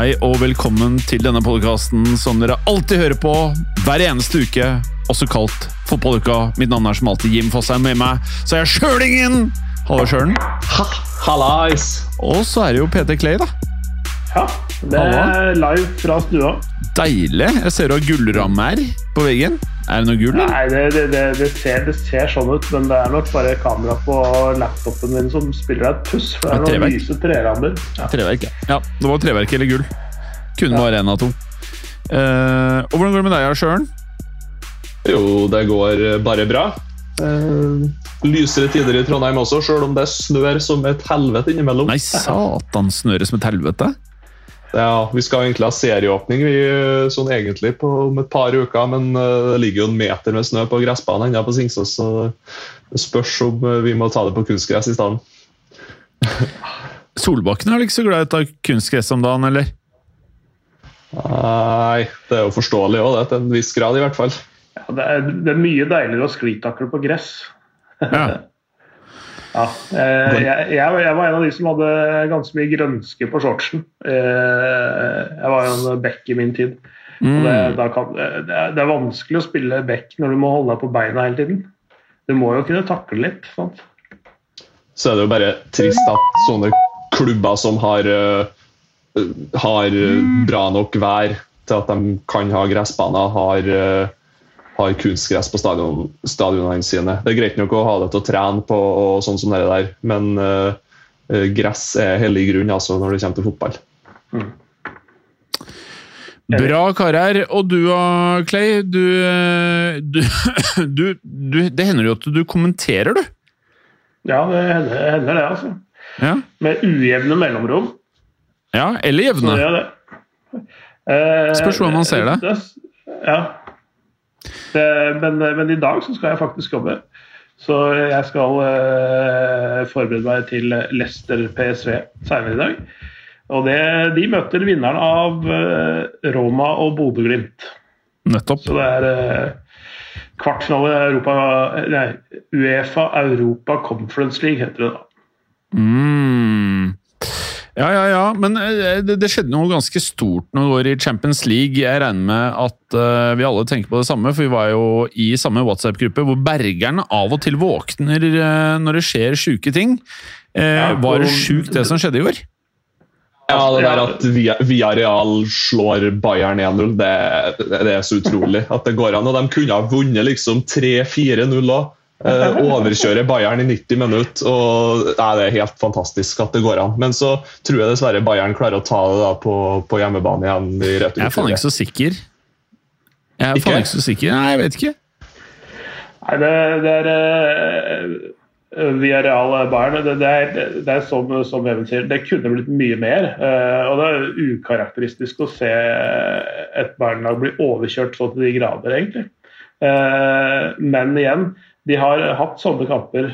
Hei og velkommen til denne podkasten som dere alltid hører på hver eneste uke, også kalt Fotballuka. Mitt navn er som alltid Jim Fosheim. Med meg så er jeg Sjølingen! Hallo, Sjølen. Hallais! Og så er det jo PT Clay, da. Ja, det er live fra stua. Deilig. Jeg ser du har gullrammer på veggen. Er det noe gull? Nei, det, det, det, det, ser, det ser sånn ut, men det er nok bare kamera på laptopen min som spiller deg et puss. For det er Det noen lyse trerammer. Ja. Treverk, ja. ja. Det var treverk eller gull. Kunne være én av to. Uh, og hvordan går det med deg, Sjøren? Jo, det går bare bra. Uh, lysere tider i Trondheim også, sjøl om det snør som et helvete innimellom. Nei, satan, snøre som et helvete. Ja, Vi skal egentlig ha serieåpning vi, sånn egentlig på, om et par uker, men eh, det ligger jo en meter med snø på gressbanen ennå på Singsås, så det spørs om eh, vi må ta det på kunstgress i stedet. Solbakken er vel ikke så glad i å ta kunstgress om dagen, eller? Nei, det er jo forståelig òg, til en viss grad i hvert fall. Ja, det, er, det er mye deiligere å sklitakle på gress. Ja. Ja, eh, jeg, jeg, var- en av de som hadde ganske mye grønske på shortsen. Eh, jeg var jo en back i min tid. Og det, Mm. kan, det, er, det er vanskelig å spille back når du må holde deg på beina hele tiden. Du må jo kunne takle litt. sant? Så er det jo bare trist at sånne klubber som har, eh, har eh, bra nok vær til at de kan ha gressbaner, har, eh, har kunstgress på stadion, stadionene sine. Det er greit nok å ha det til å trene på, og sånn som det der, men eh, eh, gress er hellig grunn altså, når det kommer til fotball. Bra karer. Og du da, Clay, du, eh, du, du, du Det hender jo at du kommenterer, du. Ja, det hender, hender det, altså. Ja, Med ujevne mellomrom. ja eller Så jevne. gjør det. Eh, Spørs hvordan man ser det. ja. Det, men, men i dag så skal jeg faktisk jobbe. Så jeg skal uh, forberede meg til Leicester PSV senere i dag. Og det, de møter vinneren av uh, Roma og Bodø-Glimt. Nettopp. Så det er uh, kvartfinale i Europa, nei, Uefa Europa Conference League, heter det da. Mm. Ja, ja, ja. Men eh, det, det skjedde noe ganske stort når vi var i Champions League. Jeg regner med at uh, vi alle tenker på det samme, for vi var jo i samme WhatsApp-gruppe hvor bergerne av og til våkner uh, når det skjer sjuke ting. Uh, Ja, var det sjukt det som skjedde i år? Ja, det der at Via, Via Real slår Bayern 1-0, det, det, det er så utrolig at det går an. Og de kunne ha vunnet liksom 3-4-0 òg. Eh, overkjøre Bayern i 90 minutter. og nei, Det er helt fantastisk at det går an. Men så tror jeg dessverre Bayern klarer å ta det da på, på hjemmebane igjen. i retur. Jeg er faen ikke så sikker. Jeg er Ikke? faen ikke så sikker. Nei, jeg vet ikke. Nei, det, det er uh, Villarreal Bayern. Det, det er, det er som, som Even sier, det kunne blitt mye mer. Uh, og det er ukarakteristisk å se et Bayern-lag bli overkjørt så til de grader, egentlig. Uh, men igjen, de har hatt sånne kamper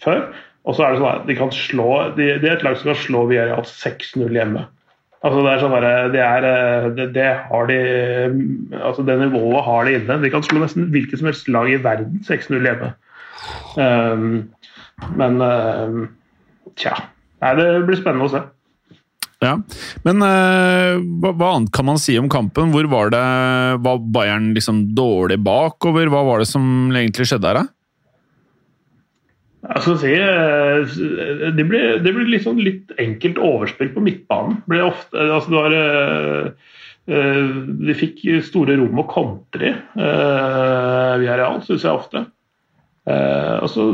før. Og så er det sånn at de kan slå de, de er et lag som kan slå Villarreal 6-0 hjemme. Altså Det er sånn at det, er, eh, det, det har de altså Det nivået har de inne. De kan slå nesten hvilket som helst lag i verden 6-0 hjemme. Um, men um, tja. Nei, det blir spennende å se. Ja, Men uh, hva, hva annet kan man si om kampen? Hvor var det Var Bayern liksom dårlig bakover? Hva var det som egentlig skjedde her, da? Jeg skal si, eh, det blir, det blir litt, sånn litt enkelt overspill på midtbanen. Blir ofte, altså det var, eh, eh, de fikk store rom å kontre i, via Real, syns jeg ofte. Eh, og så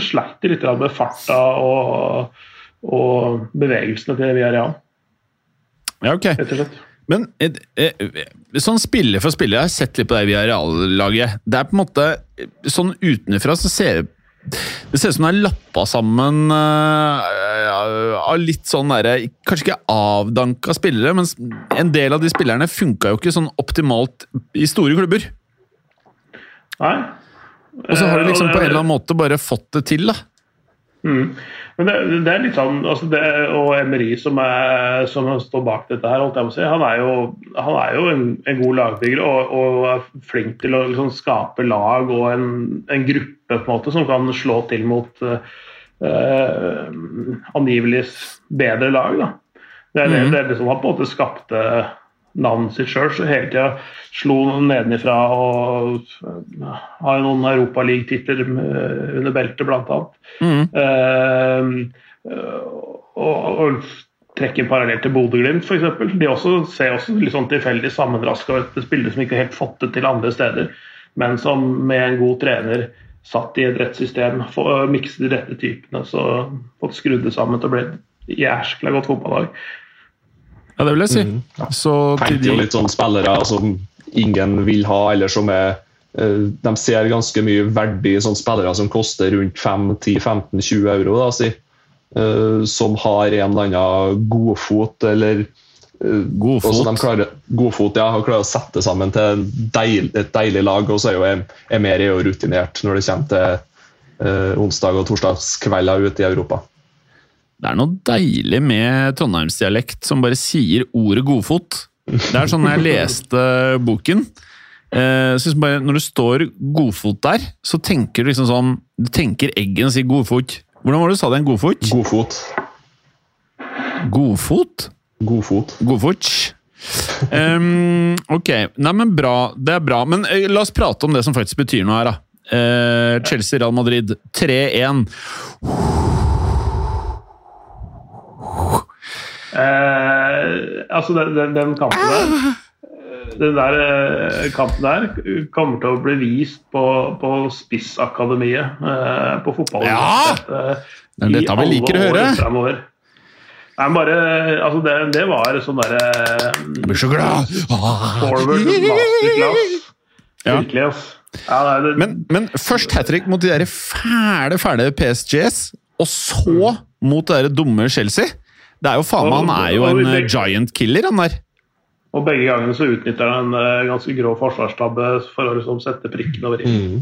sleit de litt med farta og, og bevegelsene til via Real. Ja, ok. Men eh, eh, sånn spiller for spiller, jeg har sett litt på det real-laget. Det er på en måte Sånn utenfra så ser det ser ut som det er lappa sammen eh, av litt sånn derre Kanskje ikke avdanka spillere, men en del av de spillerne funka jo ikke sånn optimalt i store klubber. Nei. Og så har de Eh, liksom på en eller annen måte bare fått det til, da. Mm. Men det, det, er litt sånn altså det, Og Emery, som, er, som står bak dette her, si, han er jo, han er jo en, en, god lagbygger og, og, er flink til å liksom, skape lag og en, en, gruppe på en måte som kan slå til mot uh, angivelig bedre lag. Da. Det er det, mm. det, det som har på en måte skapte navnet sitt sjøl. Så hele tida slo nedenifra og har noen europaligatitler under beltet, bl.a. Mm. Uh, og, og trekker parallell til Bodø-Glimt f.eks. De også, ser også litt sånn tilfeldig sammenraska ut. Spillere som ikke helt fått det til andre steder, men som med en god trener satt i et rett system, mikset de rette typene, så fått skrudd det sammen til å bli et jæskla godt fotballag. Ja, det vil jeg si. Mm. Så Tenkte jo litt sånn spillere som ingen vil ha, eller som er eh, De ser ganske mye verdi i sånne spillere som koster rundt 5-10-15-20 euro. Da, si. Eh, som har en eller annen godfot, eller eh, Godfot. De klarer, godfot, ja, har klart å sette sammen til deil, et deilig lag. Og så er jo Emer er rutinert når det kommer til eh, onsdag- og torsdagskvelder ute i Europa. Det er noe deilig med trondheimsdialekt som bare sier ordet godfot. Det er sånn jeg leste boken. Eh, bare, når det står godfot der, så tenker du liksom sånn Du tenker Eggen sier godfot. Hvordan var det du sa det? En godfot? Godfot. Godfot? Godfot. Godfot. Um, ok. Nei, men bra. Det er bra. Men uh, la oss prate om det som faktisk betyr noe her, da. Uh, Chelsea-Real Madrid 3-1. Eh, altså, den, den, den, kampen der den der eh, kampen der kommer til å bli vist på, på Spissakademiet eh, på fotball. ja! Det er dette vi liker å høre. Fremover. Nei, bare, altså det, det var sånn derre blir så glad! Forward masterclass. Ja. Virkelig, altså. Ja, det, men, men, først hat trick mot de der fæle, fæle PSGs, og så mot det der dumme Chelsea. Det er jo faen meg, Han er jo en giant killer, han der. Og begge gangene så utnytter han en uh, ganske grå forsvarstabbe for å liksom sette prikken over i. Mm.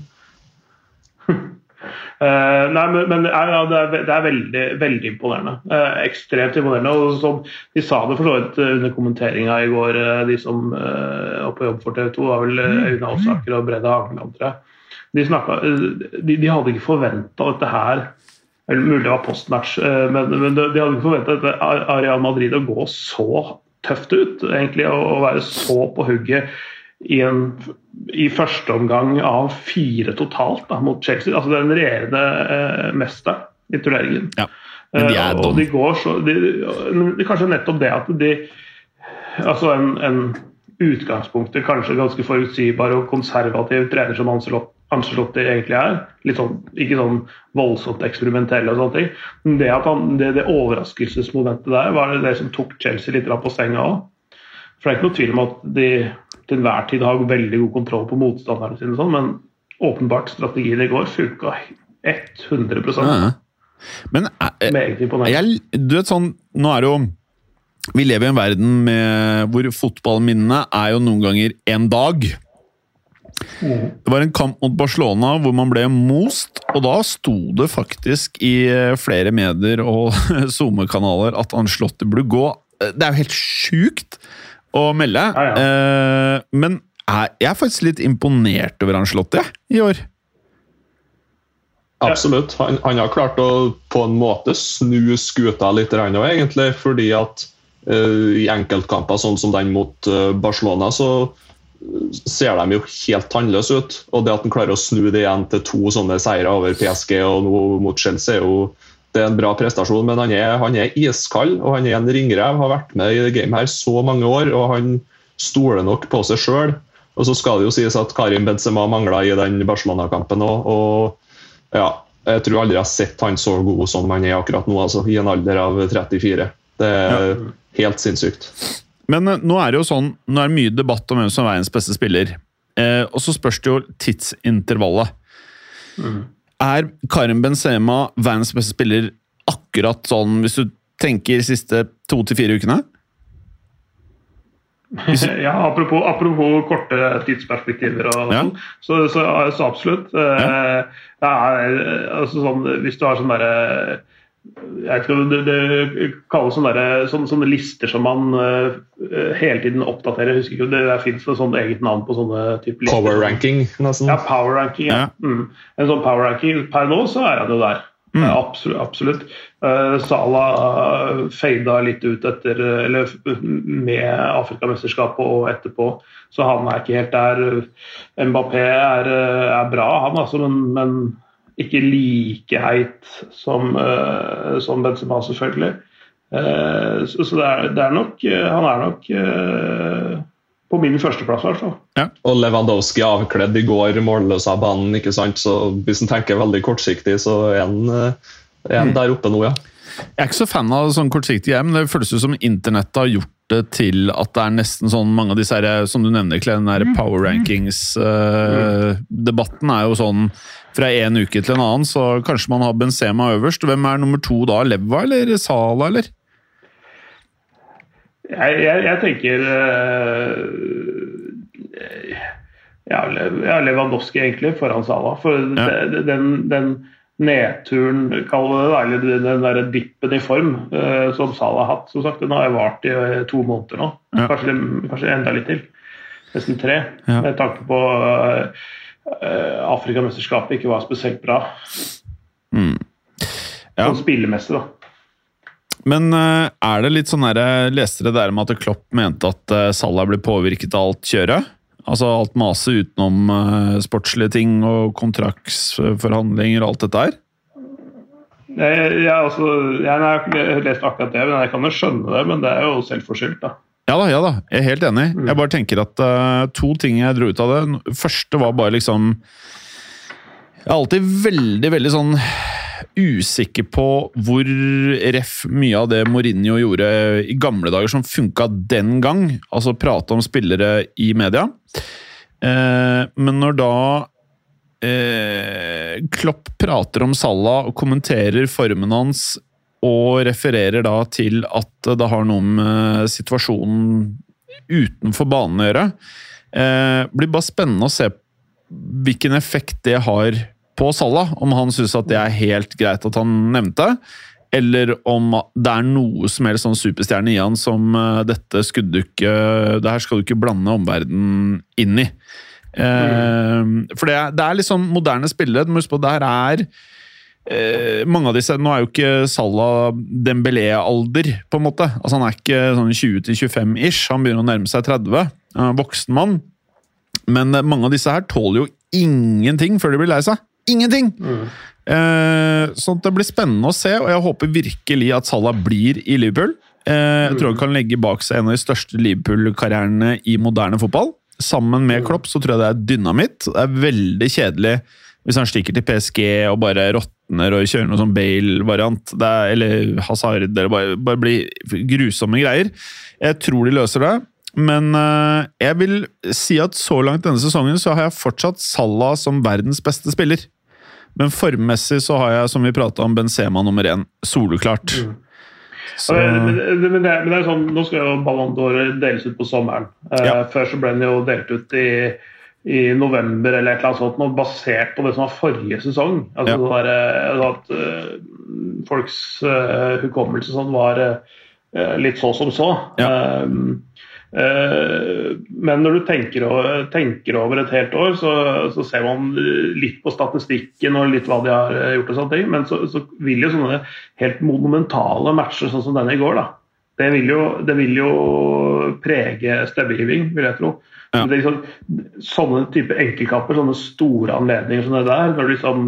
uh, nei, men, men ja, det, er, det, er, veldig, veldig imponerende. Uh, ekstremt imponerende. og som De sa det for så vidt under kommenteringa i går, de som var på jobb for TV 2. var vel Aune Alsaker og Brede Hageland, tror jeg. De, snakket, de, de hadde ikke forventa dette her eller mulig det var postmatch, eh, men, men de hadde ikke forventa Areal Madrid å gå så tøft ut. egentlig, Å være så på hugget i, en, i første omgang av fire totalt da, mot Chelsea. altså Den regjerende eh, mester i turneringen. Ja, men de er eh, og de går så de, Kanskje nettopp det at de Altså en, en utgangspunktet kanskje ganske forutsigbar og konservativ trener som Ancelot Ancelotti egentlig er. Litt sånn, ikke sånn voldsomt eksperimentell og sånne ting. Men det, at han, det, det overraskelsesmomentet der var det, det som tok Chelsea litt på senga òg. For det er ikke noe tvil om at de til enhver tid har veldig god kontroll på motstanderne sine, sånn, men åpenbart strategien i går funka 100 ja. Men er, jeg, du vet sånn, nå er det jo Vi lever i en verden med, hvor fotballminnene er jo noen ganger en dag. Det var en kamp mot Barcelona hvor man ble most, og da sto det faktisk i flere medier og SoMe-kanaler at Anslotti burde gå. Det er jo helt sjukt å melde, ja, ja. Eh, men jeg er faktisk litt imponert over Anslotti i år. Absolutt. Han, han, har klart å på en måte snu skuta litt, egentlig. Fordi at uh, i enkeltkamper, sånn som den mot uh, Barcelona, så ser de jo helt tannløse ut. Og det at han klarer å snu det igjen til to sånne seire over PSG og nå mot Chelsea, er jo det er en bra prestasjon. Men han er, han er iskald og han er en ringrev. Har vært med i det gamet her så mange år og han stoler nok på seg sjøl. Og så skal det jo sies at Karim Benzema mangla i den Barcelona-kampen òg. Og ja, jeg tror aldri jeg har sett han så god som han er akkurat nå, altså, i en alder av 34. Det er ja. helt sinnssykt. Men uh, nå er det jo sånn, nå er det mye debatt om hvem som er verdens beste spiller. Eh, og så spørs det jo tidsintervallet. Mm. Er Karim Benzema verdens beste spiller akkurat sånn, hvis du tenker siste to til fire ukene? Ja, apropos, apropos korte tidsperspektiver og Ja. sånn, så, så, så absolutt. Eh, det er, altså sånn, hvis du har sånn derre jeg ikke det, det kalles sånne, der, sånne, sånne lister som man uh, hele tiden oppdaterer. Jeg husker ikke, Det det fins sånn eget navn på sånne type lister. Power ranking, nesten. Ja, power ranking. Ja. Ja. Mm. En sånn power ranking per nå, så er han jo der. Mm. Eh, Absolutt. absolutt. Uh, Salah uh, fada litt ut etter Eller med Afrikamesterskapet og etterpå, så han er ikke helt der. Mbappé er, eh, er bra, han altså, men, men ikke like heit som, uh, som Benzema, selvfølgelig. Uh, så så det, er, det er nok eh, Han er nok eh, på min førsteplass, i hvert fall. Og Lewandowski avkledd i går målløs av banen. ikke sant? Så Hvis en tenker veldig kortsiktig, så er han, er han der oppe nå, ja. Jeg er ikke så fan av sånn kortsiktig hjem, men det føles ut som internettet har gjort til at det er nesten sånn mange av disse her, som du nevner, Klen, den der power rankings-debatten er jo sånn fra en uke til en annen, så kanskje man har Benzema øverst. Hvem er nummer to da? Leva eller Sala, eller? Jeg, jeg, jeg tenker eh, ja, Lewandowski egentlig foran Sala. For Ja. den, den nedturen, kall det det, eller den- der dippen i form eh, som Salah har hatt, som sagt, den har jo vart i eh, to måneder nå. Ja. Kanskje, kanskje enda litt til. Nesten tre. Ja. Med tanke på eh, Afrikamesterskapet ikke var spesielt bra. Ja. Sånn spillemessig, da. Men eh, er det litt sånn der, jeg leste det der med at Klopp mente at Salah ble påvirket av alt kjøret? Altså alt maset utenom uh, sportslige ting og kontraktsforhandlinger og alt dette her? Jeg, jeg, altså, jeg, har lest akkurat det, men jeg kan jo skjønne det. Men det er jo selvforskyldt, da. Ja da, ja da, jeg er helt enig. Jeg bare tenker at uh, to ting jeg dro ut av det. Første var bare liksom Jeg er alltid veldig, veldig sånn usikker på hvor ref mye av det Mourinho gjorde i gamle dager som funka den gang. Altså prate om spillere i media. Eh, men når da eh, Klopp prater om Salah og kommenterer formen hans og refererer da til at det har noe med situasjonen utenfor banen å gjøre. Eh, blir bare spennende å se hvilken effekt det har på Salah. Om han syns at det er helt greit at han nevnte, eller om det er noe som helst sånn superstjerne i han som eh, dette skulle du ikke Det her skal du ikke blande omverdenen inn i. Mm. For det det er liksom moderne spillere. Du må huske på det her er eh, mange av disse, Nå er jo ikke Salah Dembélé-alder, på en måte. Altså Han er ikke sånn 20-25-ish, han begynner å nærme seg 30. Han er voksen mann. Men eh, mange av disse her tåler jo ingenting før de blir lei seg. Ingenting! Eh, sånn at det blir spennende å se, og jeg håper virkelig at Salah blir i Liverpool. Eh, jeg tror han kan legge bak seg en av de største Liverpool-karrierene i moderne fotball. Sammen med Klopp så tror jeg det er dynamitt. Det er veldig kjedelig hvis han stikker til PSG og bare råtner og kjører noe sånn Bale-variant. Er- Eller Hazard. eller bare, bare blir grusomme greier. Jeg tror de løser det. Men eh, jeg vil si at så langt denne sesongen så har jeg fortsatt Salah som verdens beste spiller. Men formmessig så har jeg, som vi prata om, Benzema nummer én. Soleklart. Så, Men, men, men, det, men det er sånn, Nå skal jo Ballon d'Or deles ut på sommeren. Ja. Uh, Før så ble den jo delt ut i, i november eller et eller annet sånt, noe basert på det som var forrige sesong. Altså Ja. der, eh, at uh, folks eh, hukommelse sånn var eh, litt så som så. Ja. eh, men når du tenker tenker over et helt år, så, så ser man litt på statistikken og litt hva de har eh, gjort. og sånne ting, Men så, så vil jo sånne helt monumentale matcher sånn som denne i går, da, det vil jo, det vil jo prege stemmegiving, vil jeg tro. Ja. Liksom, sånne type enkeltkamper, sånne store anledninger som det der, når du liksom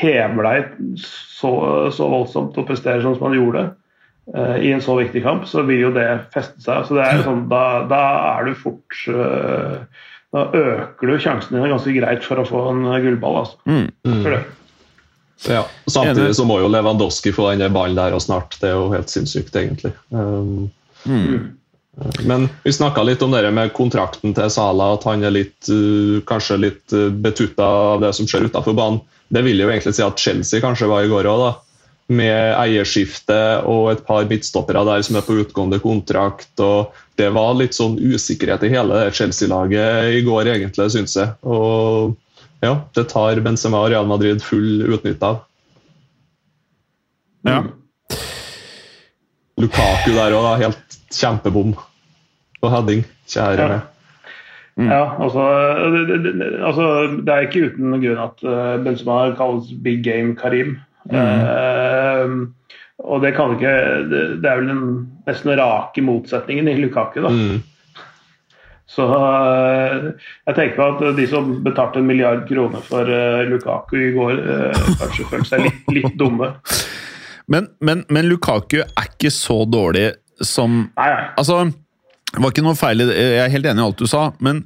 hever deg så, så voldsomt og presterer sånn som han gjorde eh, i en så viktig kamp, så vil jo det feste seg. Så det er sånn, da, da er du fort eh, Da øker du sjansen dine ganske greit for å få en gullball. altså. mm. Tror? Ja. Samtidig så må jo Lewandowski få den ballen der og snart. Det er jo helt sinnssykt, egentlig. Um, Mm. Men vi snakka litt om det med kontrakten til Sala, at han er litt, uh, kanskje litt betutta av det som skjer utafor banen. Det vil jo egentlig si at Chelsea kanskje var i går òg, da. Med eierskifte og et par midtstoppere der som er på utgående kontrakt. og Det var litt sånn usikkerhet i hele Chelsea-laget i går, egentlig, syns jeg. Og ja, det tar Benzema og Real Madrid full utnytte av. Ja. Lukaku der òg, helt kjempebom på heading. Kjære Ja. Mm. Ja, altså det, det, det, altså det, er ikke uten grunn at uh, Benzema kalles big game Karim. Mm. Uh, og det kan ikke Det, er vel den nesten rake motsetningen i Lukaku. da. Mm. Så uh, jeg tenker på at de som betalte en milliard kroner for Lukaku i går, kanskje følte seg litt, litt dumme. Men, men, men, Lukaku er ikke så dårlig som Nei, nei. Altså, det var ikke noe feil jeg er helt enig i alt du sa, men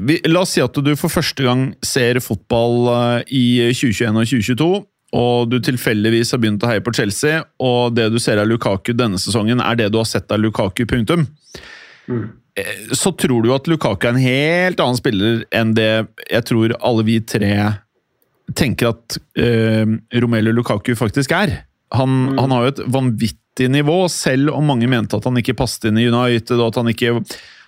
vi, la oss si at du for første gang ser fotball i 2021 og 2022, og du tilfeldigvis har begynt å heie på Chelsea, og det du ser av Lukaku denne sesongen, er det du har sett av Lukaku, punktum. Mm. Så tror du at Lukaku er en helt annen spiller enn det jeg tror alle vi tre tenker at uh, Romelu Lukaku faktisk er. Han, mm. han, har jo et vanvittig nivå, selv om mange mente at han ikke passet inn i United. og at Han ikke...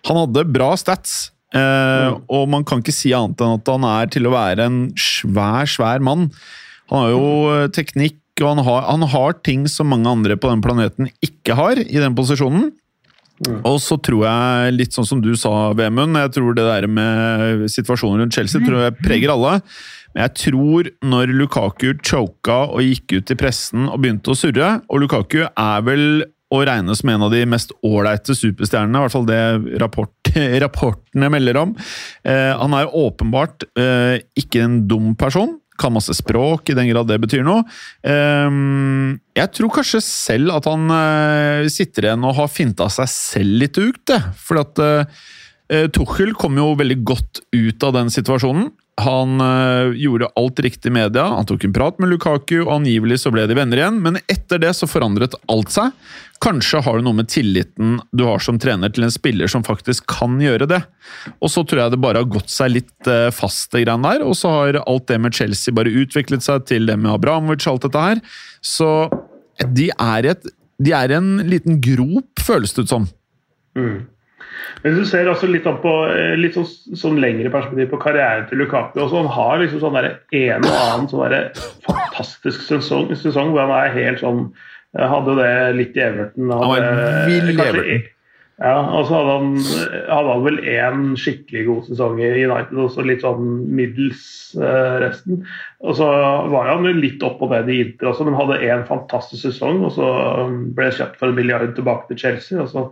Han hadde bra stats, uh, mm. og man kan ikke si annet enn at han er til å være en svær, svær mann. Han har jo teknikk, og han har, han har ting som mange andre på den planeten ikke har i den posisjonen. Mm. Og så tror jeg, litt sånn som du sa, Vemund, jeg tror det der med situasjonen rundt Chelsea tror jeg preger alle. Men jeg tror når Lukaku choka og gikk ut i pressen og begynte å surre Og Lukaku er vel å regne som en av de mest ålreite superstjernene, i hvert fall det rapport, rapportene melder om. Eh, han er åpenbart eh, ikke en dum person. Kan masse språk, i den grad det betyr noe. Eh, jeg tror kanskje selv at han eh, sitter igjen og har finta seg selv litt ut, det. Fordi at eh, Tuchel kom jo veldig godt ut av den situasjonen. Han øh, gjorde alt riktig i media, han tok en prat med Lukaku, og angivelig så ble de venner igjen, men etter det så forandret alt seg. Kanskje har det noe med tilliten du har som trener til en spiller som faktisk kan gjøre det. Og så tror jeg det bare har gått seg litt øh, fast, det greiene der, og så har alt det med Chelsea bare utviklet seg til det med Abramovic og alt dette her. Så de er i en liten grop, føles det ut som. Mm. Men hvis du ser også litt, på, litt sånn, sånn, lengre perspektiv på karrieren til Lukaku. Også. Han har liksom sånn der, en og annen sånn fantastisk sesong, sesong, hvor han er helt sånn Hadde det litt i Everton. Han var vill i Everton. Ja, og så hadde han, hadde han vel én skikkelig god sesong i United, og så litt sånn middels eh, resten. Og så var han jo litt opp og ned i Inter også, men hadde én fantastisk sesong. Og så ble kjøpt for en milliard tilbake til Chelsea. og så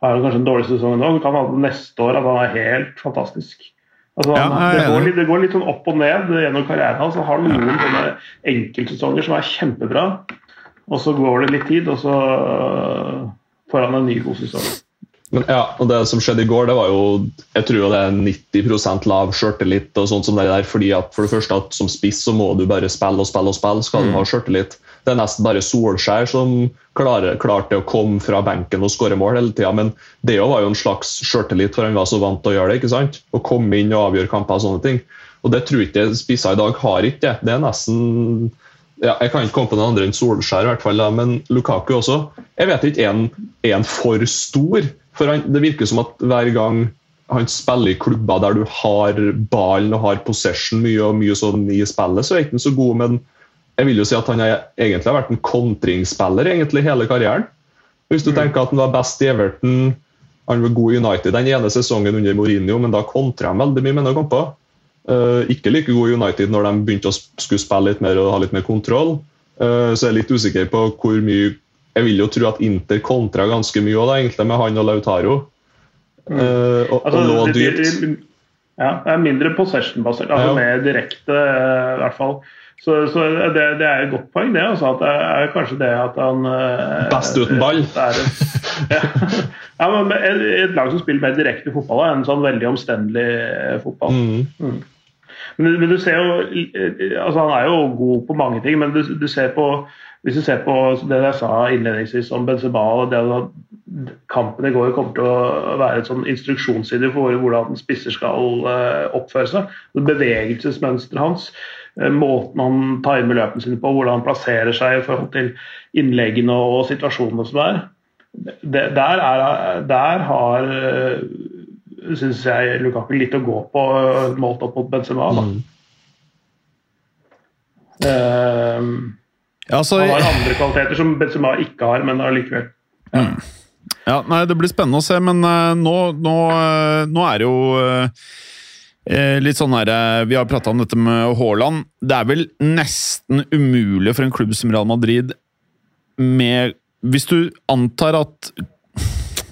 har han kanskje en dårlig sesong nå. Det kan hende neste år at han er helt fantastisk. Altså, han, ja, det, går litt, det, går litt, sånn opp og ned gjennom karrieren hans. Han har noen sånne enkeltsesonger som er kjempebra, og så går det litt tid, og så får han en ny god sesong. Men ja, og Det som skjedde i går, det var jo jeg tror det er 90% lav sjøltillit. og sånt som det der, fordi at For det første at som spiss så må du bare spille og spille og spille skal du ha ha sjøltillit. Det er nesten bare Solskjær som klarer, klarte å komme fra benken og skåre mål hele tida. Men det var jo en slags sjøltillit, for han var så vant til å gjøre det. ikke sant? Å komme inn og avgjøre kamper og sånne ting. Og det tror jeg ikke spisser i dag har ikke det. Det er nesten ja, Jeg kan ikke komme på noen andre enn Solskjær, i hvert fall, men Lukaku også. Jeg vet ikke, er han for stor? For han, Det virker som at hver gang han spiller i klubber der du har ballen og har possession mye og mye sånn i spillet, så er han ikke så god. Men jeg vil jo si at han er, egentlig har vært en kontringsspiller egentlig hele karrieren. Hvis du mm. tenker at han var best i Everton, han var god i United den ene sesongen under Mourinho, men da kontra han veldig mye, mener jeg på. Uh, ikke like god i United når de begynte å skulle spille litt mer og ha litt mer kontroll. Uh, så jeg er litt usikker på hvor mye jeg vil jo tro at Inter kontra ganske mye også, da, egentlig med han og Lautaro. Uh, og, altså, og lå dypt. Ja, det er mindre possession-basert, altså ja. mer direkte uh, i hvert fall. Så, så det, det, er et godt poeng, det. Altså, at det er kanskje det at han uh, Best uten ball? Er, ja. ja, men et, et, lag som spiller mer direkte fotball, enn sånn veldig omstendelig fotball. Mm. Mm. Men, men, du ser jo altså Han er jo god på mange ting, men du, du ser på hvis du ser på det jeg sa innledningsvis om Benzema det at kampen i går kommer til å være et sånn instruksjonsside for hvordan spisser skal oppføre seg. Bevegelsesmønsteret hans eh, måten han timer løpene sine på, hvordan han plasserer seg i forhold til innleggene og situasjonene som er. Det, der, er der har syns jeg Lukaku litt å gå på målt opp mot Benzema. Da. Mm. Uh, ja, så, han har andre kvaliteter som Benzema ikke har, men allikevel. Ja. Mm. Ja, nei, Det blir spennende å se, men uh, nå, nå, uh, nå, er det jo uh, litt sånn her, Vi har prata om dette med Haaland. Det er vel nesten umulig for en klubb som Real Madrid med Hvis du antar at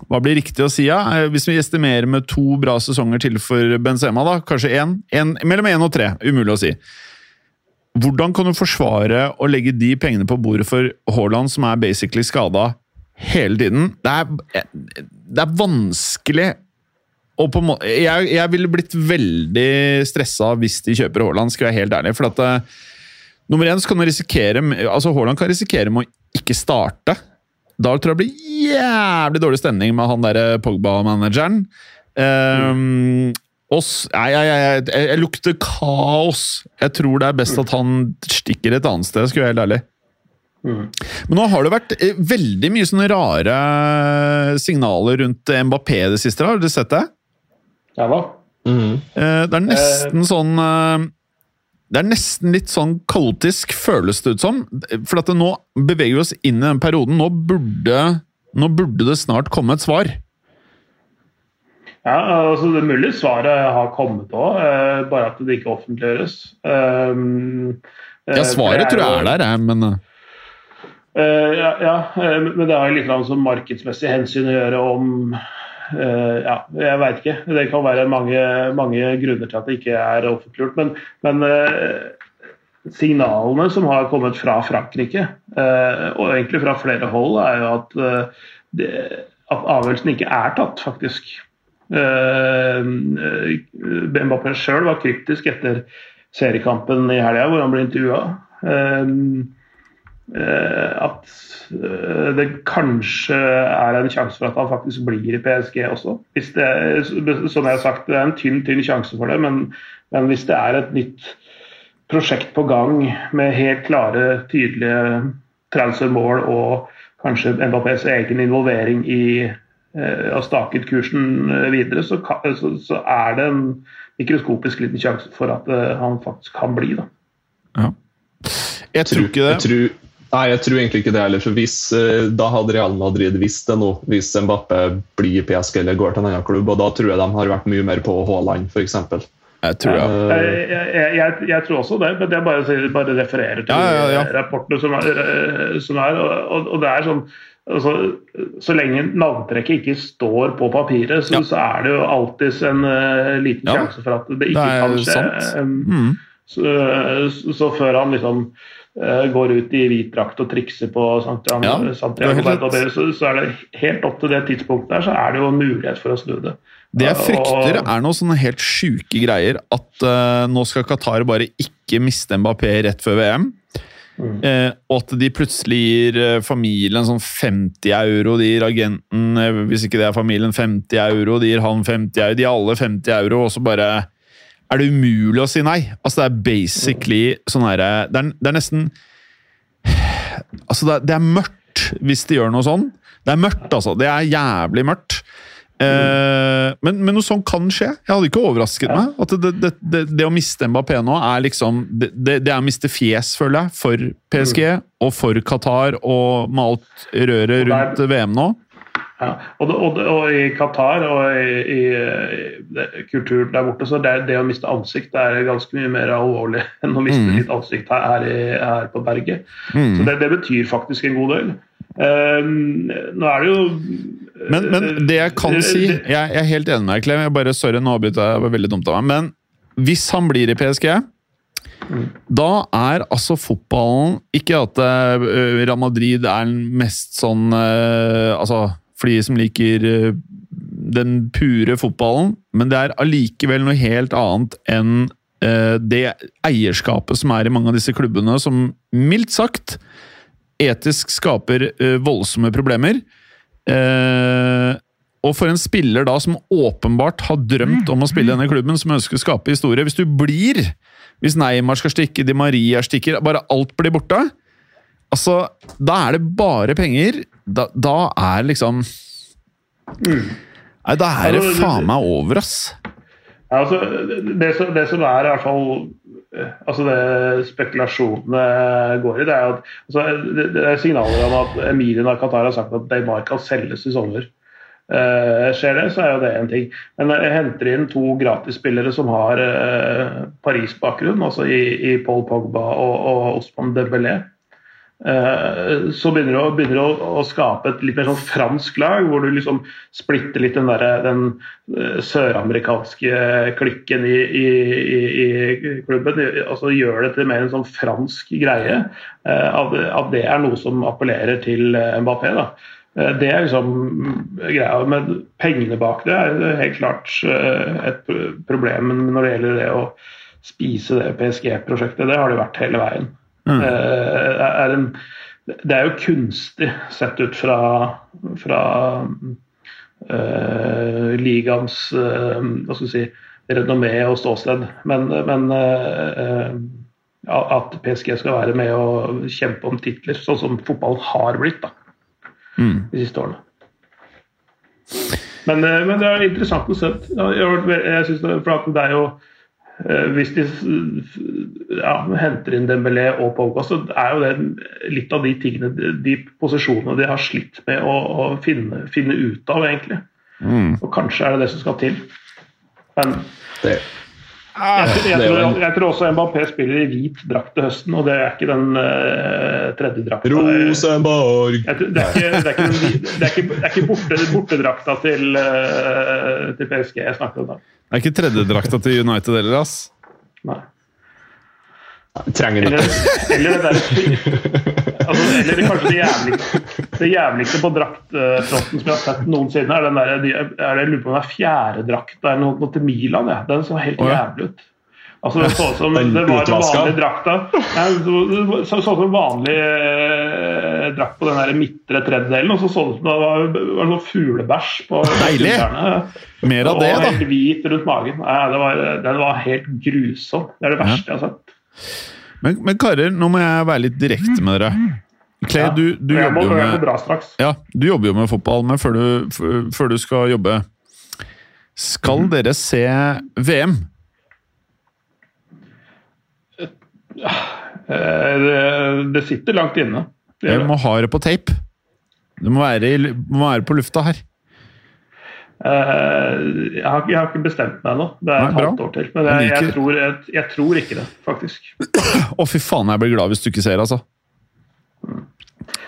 Hva blir riktig å si? Ja? Hvis vi estimerer med to bra sesonger til for Benzema, da, kanskje én? Mellom én og tre. Umulig å si. Hvordan kan du forsvare å legge de pengene på bordet for Haaland, som er basically skada hele tiden. Det er, det er vanskelig og på må jeg, jeg ville blitt veldig stressa hvis de kjøper Haaland, skal jeg være helt ærlig. For at uh, nummer én så kan du risikere altså Haaland kan risikere med å ikke starte. Da tror jeg det blir jævlig dårlig stemning med han derre Pogba-manageren. Um, mm. oss, jeg, jeg, jeg, lukter kaos. Jeg tror det er best at han stikker et annet sted, skulle jeg være helt ærlig. Mm. Men nå har det vært eh, veldig mye sånne rare signaler rundt Mbappé det siste. Har du sett det? Ja hva? Mm. Eh, det er nesten sånn eh, Det er nesten litt sånn kaotisk, føles det ut som. For at nå beveger vi oss inn i den perioden. Nå burde, nå burde det snart komme et svar. Ja, altså Det er mulig svaret har kommet òg, bare at det ikke offentliggjøres. ja, svaret tror jeg er der, men Uh, ja, ja, men det har litt som markedsmessig hensyn å gjøre om Ja, jeg veit ikke. Det kan være mange, mange, grunner til at det ikke er offentliggjort. Men, men signalene som har kommet fra Frankrike, og egentlig fra flere hold, er jo at, at avgjørelsen ikke er tatt, faktisk. Mbappé sjøl var kryptisk etter seriekampen i helga, hvor han ble intervjua. Eh, at eh, det kanskje er en sjanse for at han faktisk blir i PSG også. Hvis det, som jeg har sagt, det er en tynn, tynn sjanse for det, men, men hvis det er et nytt prosjekt på gang med helt klare, tydelige transfermål og kanskje Mbappés egen involvering i eh, å stake ut kursen videre, så, så, så, er det en mikroskopisk liten sjanse for at han faktisk kan bli. Da. Ja. Jeg tror ikke det. Jeg tror Nei, jeg tror egentlig ikke det heller. for hvis, eh, Da hadde Real Madrid visst det nå, hvis Mbappé blir i PSG eller går til en annen klubb. og Da tror jeg de har vært mye mer på Haaland, f.eks. Jeg tror, ja. jeg, jeg, jeg, jeg, tror også det, men jeg bare, bare refererer til ja, ja, rapportene som er. Eh, som er og, og, det er sånn altså, Så lenge navntrekket ikke står på papiret, så, så er det jo alltids en uh, liten sjanse for at det ikke det kan skje. Um, mm. så, så, før han liksom Eh, går ut i hvit drakt og trikser på Santiago, ja, Santiago så, så, er det helt opp til det tidspunktet der, så er det jo en mulighet for å snu det. Det jeg frykter, er noen sånne helt sjuke greier. At uh, nå skal Qatar bare ikke miste Mbappé rett før VM. Mm. Uh, og at de plutselig gir familien sånn 50 euro. De gir agenten, hvis ikke det er familien, 50 euro. De gir han 50 euro. De gir alle 50 euro, og så bare er det umulig å si nei. Altså, det er basically sånn herre det, det, er nesten Altså, det det er, mørkt hvis de gjør noe sånn. Det er mørkt, altså. Det er jævlig mørkt. Eh, men, men, noe sånt kan skje. Jeg hadde ikke overrasket meg. At det, det, det å miste Mbappé nå er liksom Det, er å miste fjes, føler jeg, for PSG og for Qatar og med alt røret rundt VM nå. Ja, og, og, og, i Qatar og i, i, i kulturen der borte, så det, det, å miste ansikt er ganske mye mer alvorlig enn å miste mm. litt ansikt her, her, i, her på berget. Mm. Så det, det, betyr faktisk en god del. Um, nå er det jo men, men, det jeg kan si Jeg, jeg er helt enig med deg, Klem. Jeg bare, sorry, nå avbryter jeg. Det var veldig dumt av meg. Men hvis han blir i PSG mm. Da er altså fotballen Ikke at Real Madrid er den mest sånn Altså for de som liker eh, den pure fotballen, men det er allikevel noe helt annet enn eh, det eierskapet som er i mange av disse klubbene, som mildt sagt etisk skaper eh, voldsomme problemer. Og for en spiller da som åpenbart har drømt om å spille i denne klubben, som ønsker å skape historie Hvis du blir Hvis Neymar skal stikke, Di Maria stikker, bare alt blir borte. Altså, da er det bare penger. Da, da er liksom Nei, da er det faen meg over, ass. Ja, altså, det, som, det som er i hvert fall eh, altså det spekulasjonene går i, det er at altså, det, er signaler om at Emilie Qatar har sagt at Neymar kan selges i sommer. Uh, skjer det, så er jo det en ting. Men jeg henter inn to gratisspillere som har uh, Paris-bakgrunn, altså i, i, Paul Pogba og, og Osman Dembélé. Uh, så begynner du, å, begynner å, å, skape et litt mer sånn fransk lag, hvor du liksom splitter litt den, der, den søramerikanske klikken i, i, i, klubben. altså Gjør det til mer en sånn fransk greie. At, at, det er noe som appellerer til Mbappé. da Eh, det er liksom greia. Men pengene bak det er helt klart eh, et problem når det gjelder det å spise det PSG-prosjektet. Det har det vært hele veien. Mm. Eh, er en, det, er jo kunstig sett ut fra, fra uh, ligaens uh, hva skal vi si, renommé og ståsted. Men, men uh, at PSG skal være med og kjempe om titler, sånn som fotballen har blitt. da mm. de siste årene. Men, men, det er interessant å se. Jeg synes det, for det er jo Hvis de ja, henter inn Dembélé og Pogba, så er jo det litt av de tingene, de posisjonene de har slitt med å, å finne, finne, ut av, egentlig. Mm. Og kanskje er det det som skal til. Men det jeg, jeg, tror, jeg, tror, også Mbappé spiller i hvit drakt til høsten, og det er ikke den uh, tredje drakta. Rosenborg! Det er ikke, det er ikke, det er ikke, det er ikke borte, bortedrakta til, uh, til, PSG jeg snakker om. da. Det er ikke tredjedrakta til United heller, ass. Nei. Trenger eller, eller det der altså, Eller kanskje det jævligste, det jævligste på draktfronten som jeg har sett noensinne, er den der, er det, jeg lurer på om det er fjerdedrakt eller noe, noe til Milan. Ja. Den så helt jævlig ut. Altså, det så ut som det var den vanlige drakta. Det så ut som vanlig eh, drakt på den der midtre tredjedelen, og så så det ut som det var, var noe fuglebæsj på Deilig! Mer av det, da. Helt hvit rundt magen. Ja, det var, den var helt grusom. Det er det verste ja. jeg har sett. Men, men, karer, nå må jeg være litt direkte med dere. Clay, ja, du, du, jobber jo med, ja, du jobber jo med fotball, men før du, før du skal jobbe Skal mm. dere se VM? Eh, det, det sitter langt inne. Dere må ha det på tape. Det må være, må være på lufta her. Uh, jeg, har, jeg, har, ikke bestemt meg ennå. Det er Nei, et halvt år til. Men jeg, jeg, tror, jeg, tror, ikke det, faktisk. Å, fy faen, jeg blir glad hvis du ikke ser, altså.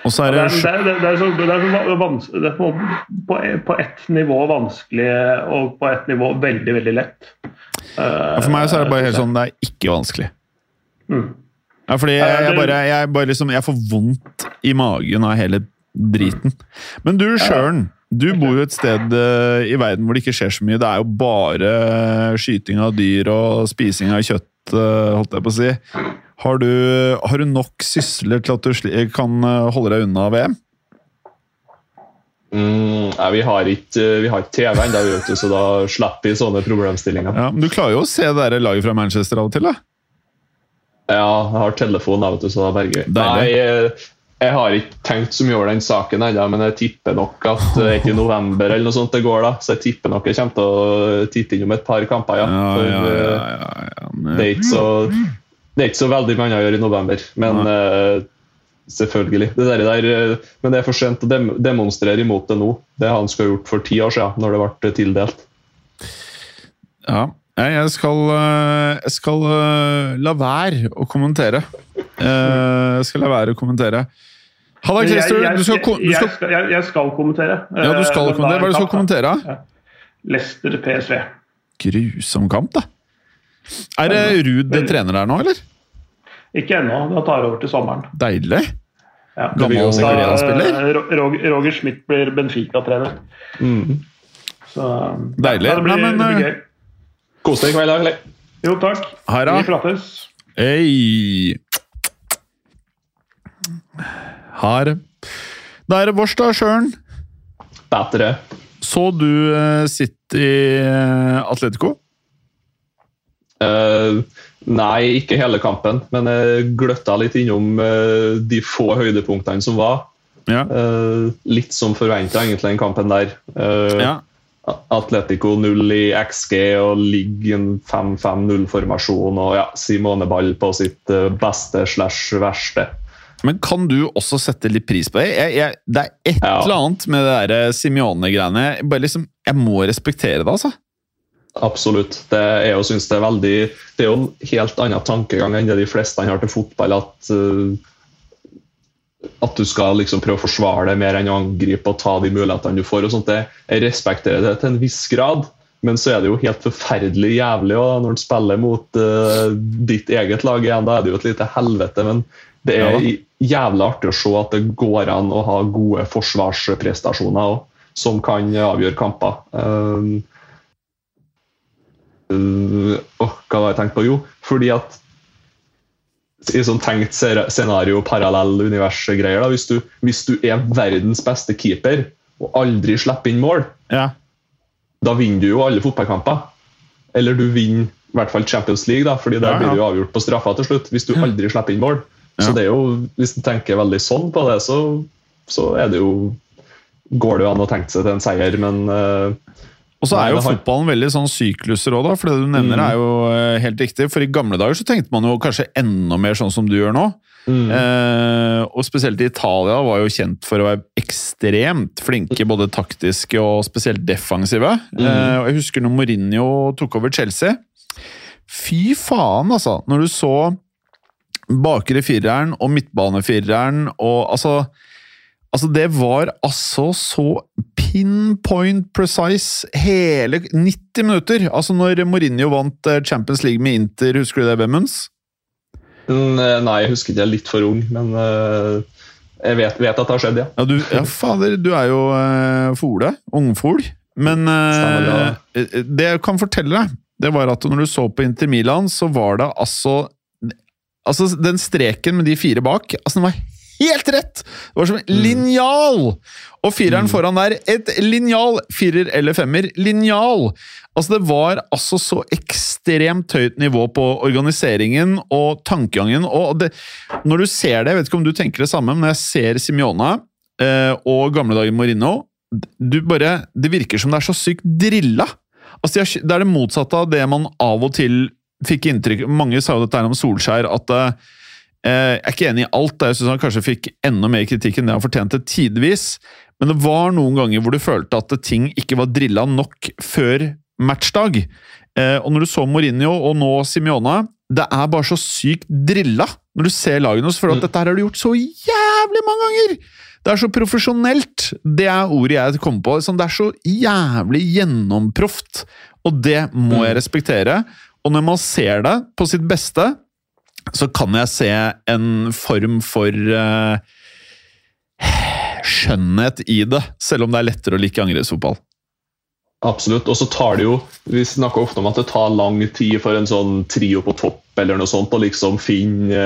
Og så er det Det er, det er, så, det er, så det er på, på, på ett nivå vanskelig og på ett nivå veldig, veldig lett. Uh, for meg så er det bare helt sånn det er ikke vanskelig. Mm. Ja, fordi jeg, bare, bare liksom, jeg får vondt i magen av hele driten. Men du, Sjøren. Du bor jo et sted uh, i verden hvor det ikke skjer så mye. Det er jo bare skyting av dyr og spising av kjøtt, uh, holdt jeg på å si. Har du, har du nok sysler til at du kan eh, holde deg unna VM? Mm, nei, vi har ikke, vi har ikke TV ennå, så da slipper vi sånne problemstillinger. Ja, men Du klarer jo å se det laget fra Manchester av og til? da? Ja, jeg har telefon, da, så det er bare gøy. Nei, jeg har ikke tenkt så mye over den saken ennå, men jeg tipper nok at det er ikke i november eller noe sånt det går. da, Så jeg tipper nok jeg kommer til å titte innom et par kamper, ja. For, ja, ja, ja det, er så, det, er ikke så, veldig mye å gjøre i november, men uh, selvfølgelig. Det der, der, eh, men det er for sent å dem demonstrere imot det nå. Det han skulle gjort for ti år siden, når det ble tildelt. Ja, jeg skal, eh, jeg skal la være å kommentere. Jeg skal la være å kommentere. Halla, Christer. Du skal, du skal... Jeg, jeg, skal kommentere. Ja, du skal kommentere. Hva er det du skal kommentere? Ja. Leicester PSV. Grusom kamp, da. Er det Ruud det trener der nå, eller? Ikke ennå. Da tar over til sommeren. Deilig. Ja. Gammel spiller? Roger, Roger Schmidt blir Benfica-trener. Mm. Så Deilig. Ja, det blir, Nei, men, blir gøy. Kos deg i kveld, da. Jo, takk. Da. Vi prates. Hei. Her. Da er det vårs, da, Sjøren. Bedre. Så du uh, City uh, Atletico? Uh, nei, ikke hele kampen, men jeg gløtta litt innom uh, de få høydepunktene som var. Ja. Uh, litt som forventa, egentlig, den kampen der. ja. Atletico 0 i XG og ligger en 5-5-0-formasjon og ja, Simone Ball på sitt beste slash verste. Men kan du også sette litt pris på det? Jeg, jeg, det er et Ja. eller annet med det der Simione-greiene. Jeg bare liksom, jeg må respektere det, altså. Absolutt. Det er jo, synes det er veldig Det er jo en helt annen tankegang enn det de fleste har til fotball. At, uh, at du skal liksom prøve å forsvare det mer enn å angripe og ta de mulighetene du får. og sånt. Jeg respekterer det til en viss grad, men så er det jo helt forferdelig jævlig og når du spiller mot uh, ditt eget lag igjen. Da er det jo et lite helvete. Men det er ja. jævlig artig å se at det går an å ha gode forsvarsprestasjoner òg, som kan avgjøre kamper. Um, Uh, hva var jeg tenkt på? Jo, fordi at i sånn tenkt scenario, parallell univers-greier, hvis, du, hvis du er verdens beste keeper og aldri slipper inn mål, Ja. da vinner du jo alle fotballkamper. Eller du vinner i hvert fall Champions League, da, fordi der Ja, ja. blir det jo avgjort på straffa til slutt. Hvis du aldri slipper inn mål. Så det er jo, hvis en tenker veldig sånn på det, så, så er det jo Går det jo an å tenke seg til en seier, men uh, Og så er jo fotballen veldig sånn sykluser òg. For det du nevner Mm. er jo eh, helt riktig. For i gamle dager så tenkte man jo kanskje enda mer sånn som du gjør nå. mm, Eh, og spesielt Italia var jo kjent for å være ekstremt flinke, både taktiske og spesielt defensive. Mm. Eh, og jeg husker når Mourinho tok over Chelsea. Fy faen, altså! Når du så bakre fireren og midtbanefireren og altså Altså, det var altså så pinpoint precise hele 90 minutter! Altså, når Mourinho vant eh, Champions League med Inter, husker du det, Bemmens? Mm, Nei, jeg husker ikke, jeg er litt for ung, men eh, jeg vet, vet at det har skjedd, ja. Ja, du, ja fader, du er jo uh, fole. Ungfol. Men uh, det jeg kan fortelle deg, det var at når du så på Inter Milan, så var det altså Altså, den streken med de fire bak, altså den var helt rett! Det var som en linjal! Og fireren foran der, et linjal! Firer eller femmer, linjal! Altså, det var altså så ekstremt høyt nivå på organiseringen og tankegangen. og det, Når du ser det, jeg vet ikke om du tenker det samme, men når jeg ser Simiona eh, og gamle dager Morino du bare, Det virker som det er så sykt drilla! Altså, Det er det motsatte av det man av og til fikk inntrykk Mange sa jo dette om Solskjær, at eh, jeg er ikke enig i alt. Jeg syns han kanskje fikk enda mer kritikk enn det han fortjente tidvis. Men det var noen ganger hvor du følte at ting ikke var drilla nok før matchdag. Eh, og når du så Mourinho og nå Simione, det er bare så sykt drilla når du ser lagene. hans, for at Mm. dette her har du gjort så jævlig mange ganger! Det er så profesjonelt! Det er ordet jeg kommer på. Sånn, det er så jævlig gjennomproft. Og det må jeg Mm. respektere. Og når man ser det på sitt beste, så kan jeg se en form for uh, skjønnhet i det, selv om det er lettere å like angrepsfotball. Absolutt. Og så tar det jo Vi snakker ofte om at det tar lang tid for en sånn trio på topp eller noe sånt å liksom finne,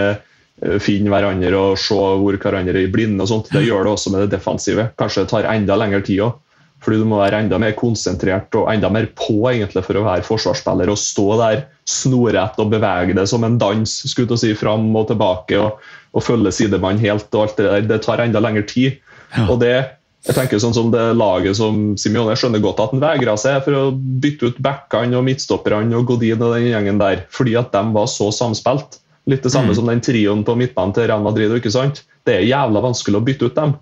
eh, finne hverandre og se hvor hverandre er i blinde og sånt. Det gjør det også med det defensive. Kanskje det tar enda lengre tid òg. Fordi du må være enda mer konsentrert og enda mer på egentlig for å være forsvarsspiller og stå der snorrett og bevege det som en dans skulle til å si, fram og tilbake og, og følge sidemann helt. og alt Det der. Det tar enda lengre tid. Ja. Og det jeg tenker sånn som det laget som Simione jeg skjønner godt at han vegra seg for å bytte ut backene og midtstopperne og Godin og den gjengen der, fordi at de var så samspilt. Litt det samme Mm. som den trioen på midtbanen til Real Madrid. ikke sant? Det er jævla vanskelig å bytte ut dem.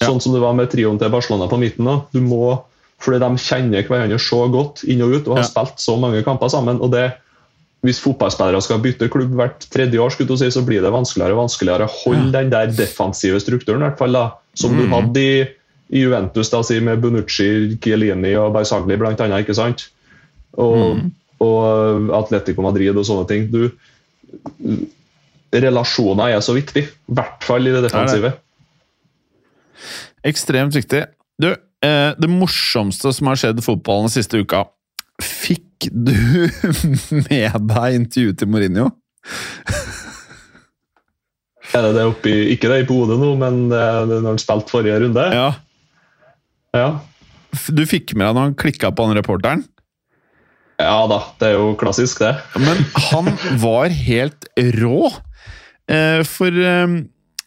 Ja. Sånn som det var med trioen til Barcelona på midten. Da. Du må, fordi de kjenner hverandre så godt inn og ut og har Ja. spilt så mange kamper sammen. og det hvis fotballspillere skal bytte klubb hvert tredje år, skulle du si, så blir det vanskeligere og vanskeligere å holde den der defensive strukturen, i hvert fall da, som du Mm. hadde i, i Juventus da, si, med Bonucci, Chiellini og Barzagli blant annet, ikke sant? Og, Mm. og Atletico Madrid og sånne ting. Du, relasjoner er så viktig, i hvert fall i det defensive. Ekstremt viktig. Du, eh, det morsomste som har skjedd i fotballen den siste uka Fikk du med deg intervjuet til Mourinho? Er det det oppi, ikke det i hodet nå, men det er det når han spilte forrige runde? Ja. Ja. Du fikk med deg når han klikka på han reporteren? Ja da, det er jo klassisk, det. Men han var helt rå. Eh, for eh,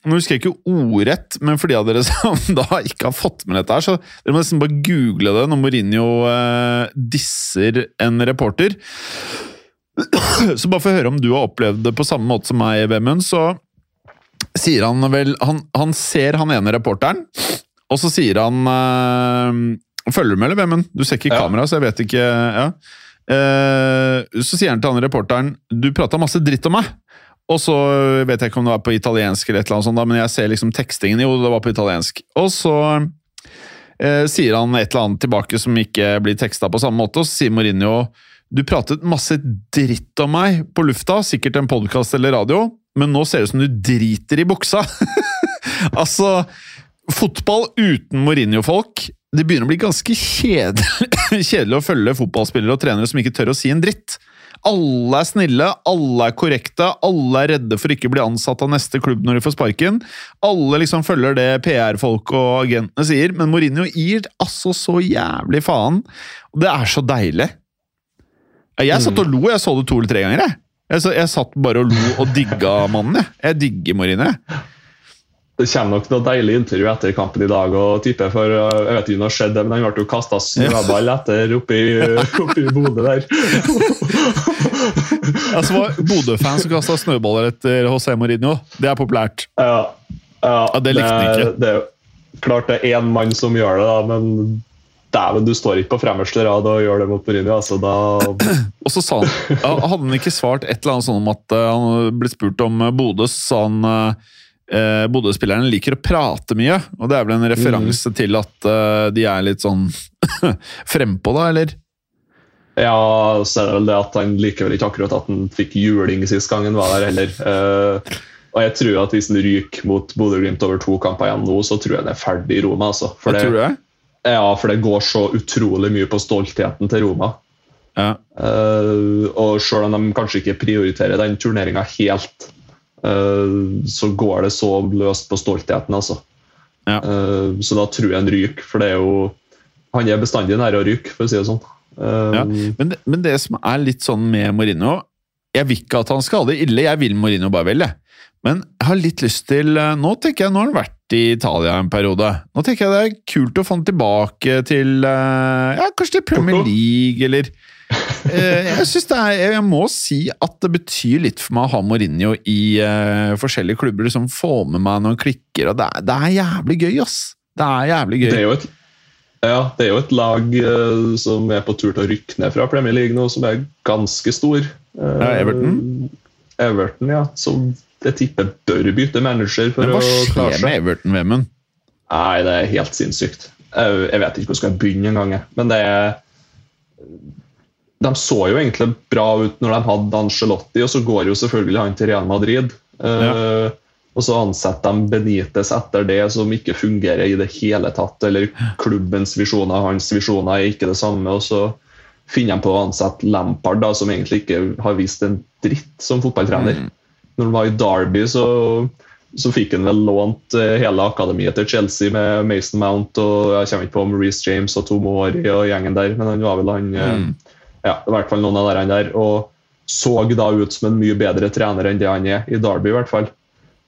Nå husker jeg ikke ordrett, men for de av dere som da ikke har fått med dette, her, så dere må nesten bare google det når Mourinho eh, disser en reporter. Så bare for å høre om du har opplevd det på samme måte som meg, Vemund, så sier han vel han, han ser han ene reporteren, og så sier han Følger du med, eller, Vemund? Du ser ikke i Ja. kamera, så jeg vet ikke ja. Eh, så sier han til han reporteren Du prata masse dritt om meg. Og så vet jeg ikke om det var på italiensk, eller et eller annet sånt, men jeg ser liksom tekstingen. Jo, det var på italiensk. Og så eh, sier han et eller annet tilbake som ikke blir teksta på samme måte, og så sier Mourinho du pratet masse dritt om meg på lufta, sikkert en podkast eller radio, men nå ser det ut som du driter i buksa. altså, fotball uten Mourinho-folk Det begynner å bli ganske kjedelig, kjedelig å følge fotballspillere og trenere som ikke tør å si en dritt. Alle er snille, alle er korrekte, alle er redde for ikke å bli ansatt av neste klubb når de får sparken. Alle liksom følger det PR-folk og agentene sier, men Mourinho gir altså så jævlig faen. Og det er så deilig. Jeg satt og lo, jeg så det to eller tre ganger. Jeg, jeg, satt bare og lo og digga mannen. Jeg, jeg digger Mourinho. Det kommer nok noe deilig intervju etter kampen i dag, og type for uh, Jeg vet ikke om det har skjedd, men han ble jo kasta snøball etter oppi, oppi Bodø der. Altså, var Bodø-fans som kasta snøballer etter José Mourinho. Det er populært. Ja, ja, Ja, det likte han ikke. Det er klart det er én mann som gjør det, da, men dæven, du står ikke på fremmeste rad og gjør det mot Mourinho. Altså, da Og så sa han Hadde han ikke svart et eller annet sånn om at eh, han ble spurt om eh, Bodø, sa han eh, Bodø-spillerne liker å prate mye. Og det er vel en referanse til at eh, de er litt sånn frempå, da, eller? Ja, så er det vel det at han liker vel ikke akkurat at han fikk juling sist gang han var der heller. Eh, og jeg tror at hvis han ryker mot Bodø-Glimt over to kamper igjen nå, så tror jeg det er ferdig i Roma. altså. For det, tror det? ja, for det går så utrolig mye på stoltheten til Roma. Ja. Eh, og selv om de kanskje ikke prioriterer den turneringa helt, så går det så løst på stoltheten, altså. Ja. Eh, så da tror jeg han ryker, for det er jo Han er bestandig nær å ryke, for å si det sånn. Eh, Ja. Men, det- men det som er litt sånn med Mourinho Jeg vil ikke at han skal ha det ille, jeg vil Mourinho bare vel. Men jeg har litt lyst til eh, Nå tenker jeg, nå har han vært i Italia en periode. Nå tenker jeg det er kult å få han tilbake til eh, ja, kanskje til Premier League, eller eh, Jeg synes det er, jeg må si at det betyr litt for meg å ha Mourinho i uh, forskjellige klubber. liksom Få med meg noen klikker, og det er, det er jævlig gøy, ass! Det er jævlig gøy. Det er jo et, ja, det er jo et lag uh, som er på tur til å rykke ned fra Premier League nå, som er ganske stor. Uh, Ja, Everton? Everton, ja. Som jeg tipper bør bytte manager for hva å klare skjer seg. med Everton, Vemund? Nei, det er helt sinnssykt. Jeg, jeg vet ikke hvor jeg skal begynne engang. Men det er De så jo egentlig bra ut når de hadde Angelotti, og så går jo selvfølgelig han til Real Madrid. Eh, og så ansetter de Benitez etter det, som ikke fungerer i det hele tatt. Eller klubbens visjoner, hans visjoner er ikke det samme. Og så finner de på å ansette Lampard, da, som egentlig ikke har vist en dritt som fotballtrener. Når han var i Derby, så, så fikk han vel lånt eh, hele akademiet til Chelsea med Mason Mount og jeg kommer ikke på om Reece James og Tomori og gjengen der, men han var vel han eh, Ja, i hvert fall noen av de der. Og så da ut som en mye bedre trener enn det han er i Derby, i hvert fall.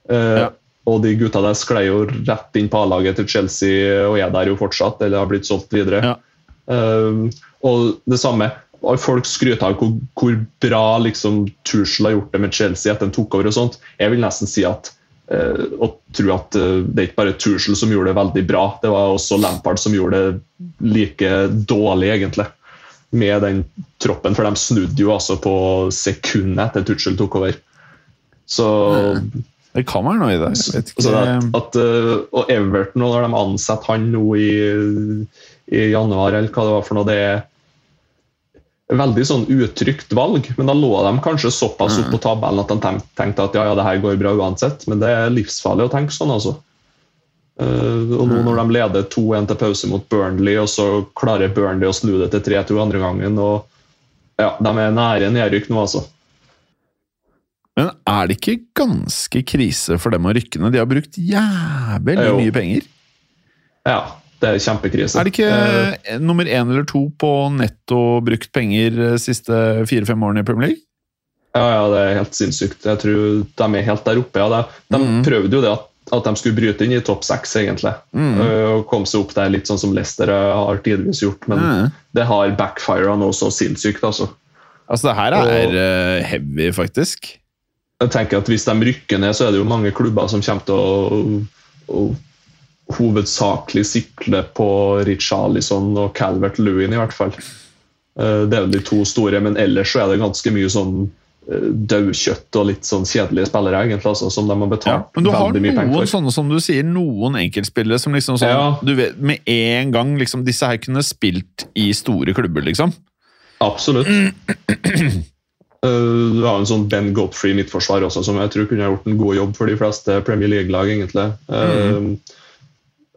Uh, Ja. Og de gutta der sklei jo rett inn på A-laget til Chelsea og er der jo fortsatt, eller har blitt solgt videre. Ja. Uh, og det samme Folk skryter av hvor, hvor bra liksom, Tuchel har gjort det med Chelsea etter han tok over. og sånt. Jeg vil nesten si at uh, og tro at uh, det er ikke bare Tuchel som gjorde det veldig bra, det var også Lampard som gjorde det like dårlig, egentlig. Med den troppen, for de snudde jo altså på sekundet etter Tuchel tok over. Så Det kan være noe i det. Jeg vet ikke. så at, at, uh, og Everton, når de ansetter han nå i, i januar, eller hva det var for noe, det er veldig sånn utrygt valg. Men da lå de kanskje såpass opp på tabellen at de tenkte at ja, ja, det her går bra uansett. Men det er livsfarlig å tenke sånn, altså. Uh, og nå når de leder 2-1 til pause mot Burnley, og så klarer Burnley å snu det til 3-2 andre gangen, og ja, de er nære nedrykk nå, altså. Men er det ikke ganske krise for dem å rykke ned? De har brukt jævlig mye penger. Ja, Det er kjempekrise. Er det ikke uh, nummer én eller to på netto brukt penger de siste fire-fem årene i Premier League? Ja, ja, det er helt sinnssykt. Jeg tror de er helt der oppe. Ja. De, de Mm. prøvde jo det at, at de skulle bryte inn i topp seks, egentlig. Mm. Øh, Og komme seg opp der, litt sånn som Leicester har tidvis gjort. Men Mm. det har backfira nå så sinnssykt, altså. Altså, det her er og, heavy, faktisk. Jeg tenker at Hvis de rykker ned, så er det jo mange klubber som kommer til å, å hovedsakelig sikle på Richarlison og Calvert Lewin, i hvert fall. Eh, Det er jo de to store, men ellers så er det ganske mye sånn eh, daukjøtt og litt sånn kjedelige spillere, egentlig, altså, som de har betalt Ja, betalt men du har veldig mye noen sånne som du sier, noen enkeltspillere som liksom sånn Ja. Du vet med en gang liksom Disse her kunne spilt i store klubber, liksom. Absolutt. Eh, Du har en sånn Ben Godfrey i midtforsvar også, som jeg tror kunne gjort en god jobb for de fleste Premier League-lag. egentlig. Eh,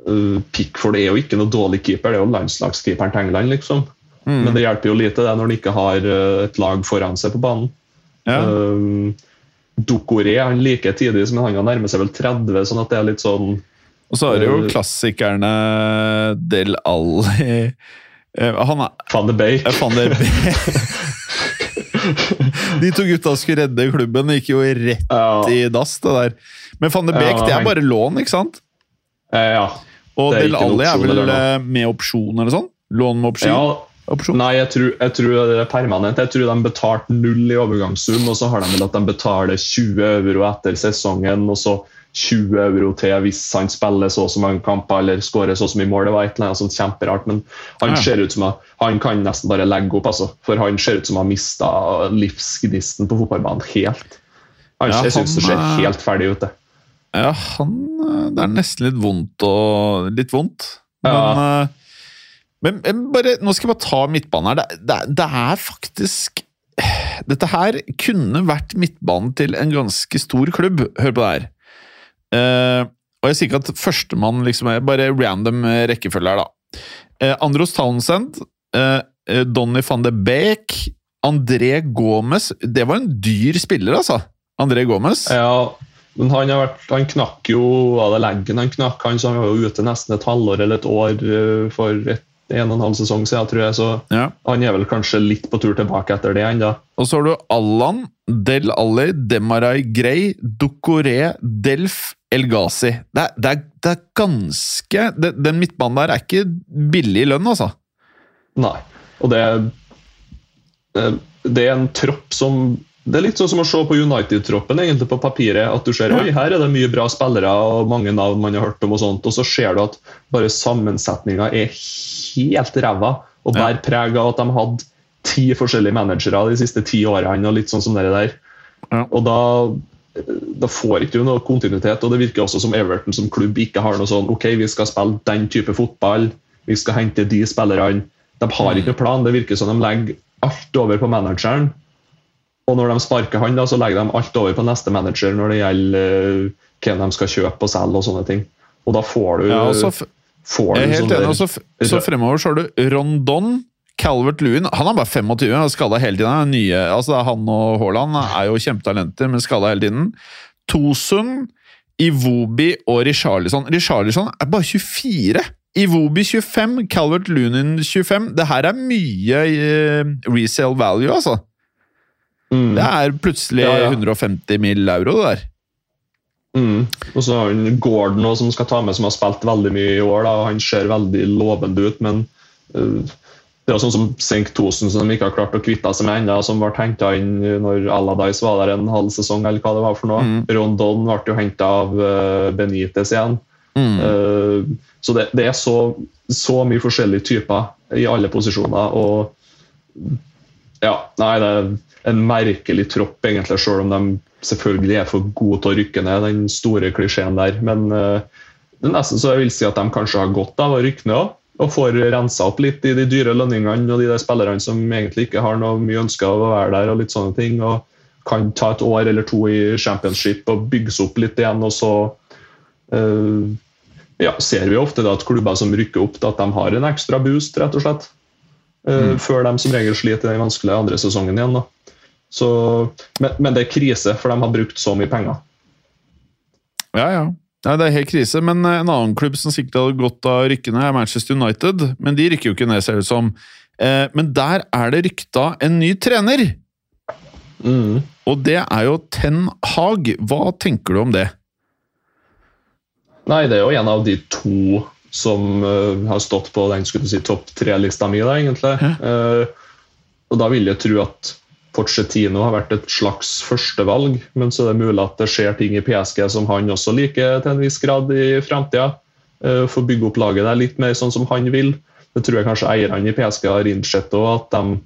uh, Pickford er jo ikke noe dårlig keeper, det er jo landslagskeeperen til England. liksom. Mm. Men det hjelper jo lite det når han ikke har et lag foran seg på banen. Ja. Uh, Dokoré han like tidlig, som han nærmer seg vel 30, sånn at det er litt sånn Og så har du jo eh, klassikerne Del Alli eh, Han er Van de Beek. eh, Van de Bake. De to gutta skulle redde klubben, det gikk jo rett Ja, i dass, det der. Men van de Beek, Ja, det er bare lån, ikke sant? eh, ja. Og Del Alli er vel eh, med opsjon eller sånn? Lån med opsjon? ja opsjon. Nei, jeg tror, jeg tror det er permanent. Jeg tror de betalte null i overgangssum, og så har de vel at de betaler 20 euro etter sesongen, og så 20 euro til hvis han spiller så og så mange kamper eller skårer så og så mye mål. Det var et eller annet sånt kjemperart, men han ser ut som at han kan nesten bare legge opp, altså. For han ser ut som han har mista livsgnisten på fotballbanen helt. Han, Ja, jeg syns det ser eh, helt ferdig ut, det. Ja, han eh, Det er nesten litt vondt og Litt vondt. Men, Ja. Men, bare, nå skal jeg bare ta midtbanen her. Det, det, det er faktisk Dette her kunne vært midtbanen til en ganske stor klubb. Hør på det her. Uh, og jeg sier ikke at førstemann liksom er bare random eh, rekkefølge her, da. Uh, Andros Townsend, eh, Donny van de Beek, André Gomez Det var en dyr spiller, altså. André Gomez. Ja, men han, vært, han knakk jo av det leggen han knakk, han, så han var jo ute nesten et halvår eller et år for et, en og en halv sesong siden, tror jeg. Så Ja. han er vel kanskje litt på tur tilbake etter det ennå. Og så har du Allan, Del Alli, Demarai Grey, Ducoré, Delf, El Ghazi. Det det det er ganske det, Den midtbanen der er ikke billig i lønn, altså. Nei. Og det, det, det er en tropp som Det er litt sånn som å se på United-troppen egentlig på papiret. At du ser oi, her er det mye bra spillere og mange navn man har hørt om, og sånt, og så ser du at bare sammensetninga er helt ræva og Ja. bærer preg av at de hadde ti forskjellige managere de siste ti årene. og litt sånn som det der. Ja. Og da, da får ikke du noe kontinuitet, og det virker også som Everton som klubb ikke har noe sånn ok, vi skal spille den type fotball, vi skal hente de spillerne. De har ikke noe plan. Det virker som de legger alt over på manageren. Og når de sparker han, da, så legger de alt over på neste manager når det gjelder eh, hvem de skal kjøpe og selge og sånne ting. Og da får du, Ja, og får jeg er helt sånn enig. så, så fremover så har du Rondon, Calvert Lewin Han er bare 25, han er skada hele tiden. Han Nye, altså Han og Haaland er jo kjempetalenter, men skada hele tiden. Tosun, Iwobi og Richarlison. Richarlison er bare 24! Iwobi 25, Calvert Lewin 25. Det her er mye eh, resale value, altså. Mm. Det er plutselig Ja, ja. 150 mill. euro, det der. Mm. Og så har han Gordon også, som skal ta med, som har spilt veldig mye i år. Da, Han ser veldig lovende ut, men uh, det er sånn som Senk Tosen, som ikke har klart å kvitte seg med ennå, som ble henta inn når Allardyce var der en halv sesong, eller hva det var for noe. Mm. Rondon ble jo henta av uh, Benitez igjen. Mm. Uh, så det, det er så, så mye forskjellige typer i alle posisjoner. og ja, nei, det er en merkelig tropp, egentlig, selv om de selvfølgelig er for gode til å rykke ned, den store klisjeen der. Men uh, det er nesten så jeg vil si at de kanskje har godt av å rykke ned òg. og får rensa opp litt i de dyre lønningene og de der spillerne som egentlig ikke har noe mye ønske av å være der, og litt sånne ting. og kan ta et år eller to i championship og bygges opp litt igjen, og så uh, ja, ser vi ofte at klubber som rykker opp, at de har en ekstra boost, rett og slett. Uh, Før de som regel sliter i den vanskelige andre sesongen igjen. Så, men, men det er krise, for de har brukt så mye penger. Ja, ja. Nei, Det er helt krise, men en annen klubb som sikkert hadde gått av rykkene, er Manchester United. Men de rykker jo ikke ned, ser det ut som. Eh, men der er det rykta en ny trener! Mm. Og det er jo Ten Hag. Hva tenker du om det? Nei, det er jo en av de to som uh, har stått på den skulle du si, topp tre-lista mi, da, egentlig. Eh, og da vil jeg tro at Porcetino har vært et slags førstevalg, men så er det mulig at det skjer ting i PSG som han også liker til en viss grad i framtida. Uh, Få bygge opp laget der litt mer sånn som han vil. Det tror jeg kanskje eierne i PSG har innsett òg, at de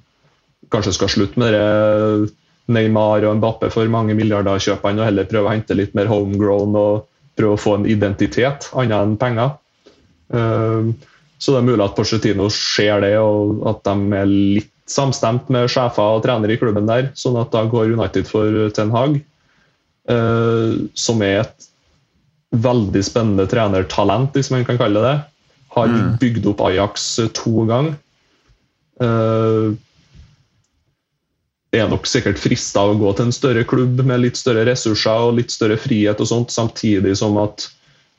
kanskje skal slutte med det Neymar og Mbappe for mange milliarder kjøpene, og heller prøve å hente litt mer homegrown og prøve å få en identitet, annet enn penger. Uh, så det er mulig at Porcetino ser det, og at de er litt samstemt med sjefer og trenere i klubben der, sånn at da går United for Ten Hag, eh, som er et veldig spennende trenertalent, hvis man kan kalle det det. Har Mm. bygd opp Ajax to ganger. Det er nok sikkert frista å gå til en større klubb med litt større ressurser og litt større frihet, og sånt, samtidig som at eh,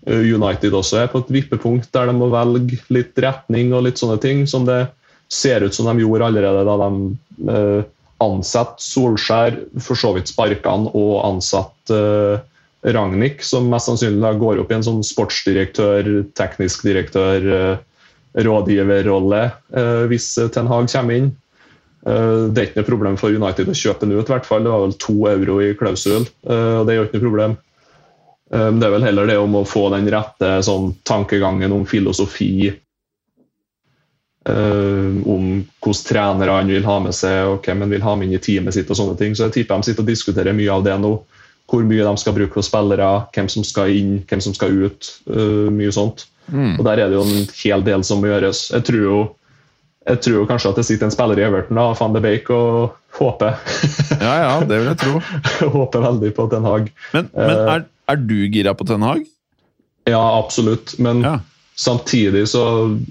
United også er på et vippepunkt der de må velge litt retning og litt sånne ting. som det ser ut som de gjorde allerede da de eh, ansatte Solskjær, for så vidt sparka og ansatte eh, Ragnhild, som mest sannsynlig går opp i en sånn sportsdirektør, teknisk direktør, eh, rådgiverrolle eh, hvis Ten Hag kommer inn. Eh, det er ikke noe problem for United å kjøpe den ut, i hvert fall. Det var vel to euro i klausul, eh, og det er jo ikke noe problem. Eh, men Det er vel heller det om å få den rette sånn, tankegangen om filosofi Uh, om hvordan trenerne vil ha med seg, og hvem han vil ha med inn i teamet sitt. og sånne ting. Så jeg tipper de sitter og diskuterer mye av det nå. Hvor mye de skal bruke på spillere, hvem som skal inn, hvem som skal ut. Uh, mye sånt. Mm. Og Der er det jo en hel del som må gjøres. Jeg tror jo, jeg tror jo kanskje at det sitter en spiller i Everton, da, van de Beek, og håper, Ja, ja, det vil jeg tro. håper veldig på Den Haag. Men, men Eh. er, er du gira på Ten Hag? Ja, absolutt. Men Ja. samtidig så,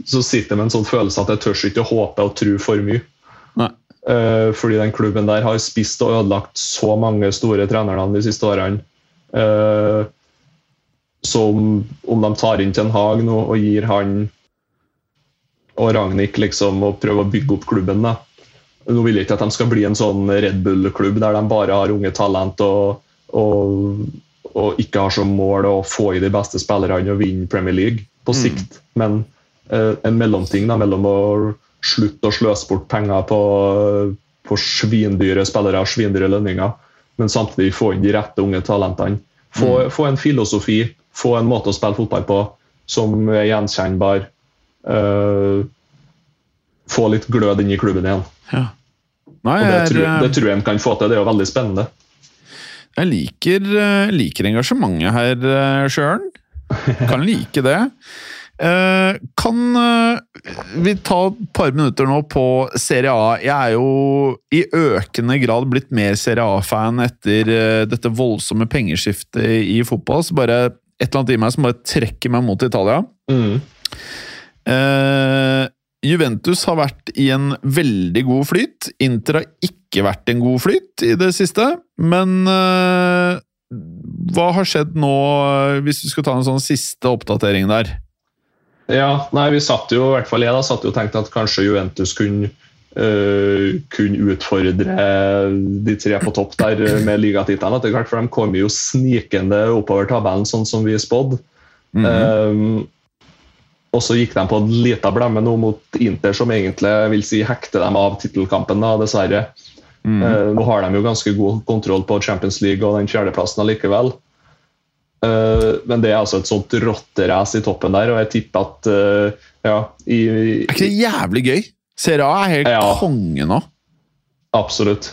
så sitter jeg med en sånn følelse at jeg tør ikke å håpe og tro for mye. Eh, fordi den klubben der har spist og ødelagt så mange store trenernavn de siste årene. Eh, så om, om de tar inn Ten Hag nå og gir han og Ragnhild liksom og prøver å bygge opp klubben da. Nå vil jeg ikke at de skal bli en sånn Red Bull-klubb der de bare har unge talent og, og, og ikke har som mål å få i de beste spillerne og vinne Premier League på sikt. Men eh, en mellomting da, mellom å slutte å sløse bort penger på, på svindyre spillere og svindyre lønninger, men samtidig få inn de rette unge talentene. Få, få en filosofi, få en måte å spille fotball på som er gjenkjennbar. eh, få litt glød inn i klubben igjen. Ja. Nei, Og det, jeg, tror, det tror jeg en kan få til. Det er jo veldig spennende. Jeg liker, eh, liker engasjementet her, eh, Sjøren. Kan like det. Eh, kan vi ta et par minutter nå på Serie A? Jeg er jo i økende grad blitt mer Serie A-fan etter dette voldsomme pengeskiftet i fotball. Så bare et eller annet i meg som bare trekker meg mot Italia. Mm. Juventus har vært i en veldig god flyt. Inter har ikke vært en god flyt i det siste. Men eh, hva har skjedd nå, eh, hvis du skal ta en sånn siste oppdatering der? Ja, nei, vi satt jo, i hvert fall jeg da, satt jo og tenkte at kanskje Juventus kunne, Uh, kunne utfordre de tre på topp der med ligatittelen etter hvert, for de kom jo snikende oppover tabellen, sånn som vi spådde. Mhm. Um, og så gikk de på en liten blemme nå mot Inter, som egentlig vil si hekte dem av tittelkampen, dessverre. Eh, nå har de jo ganske god kontroll på Champions League og den fjerdeplassen allikevel. Eh, men det er altså et sånt rotterace i toppen der, og jeg tipper at eh, ja, i, Er ikke det jævlig gøy? Serie A er helt Ja. konge nå. Absolutt.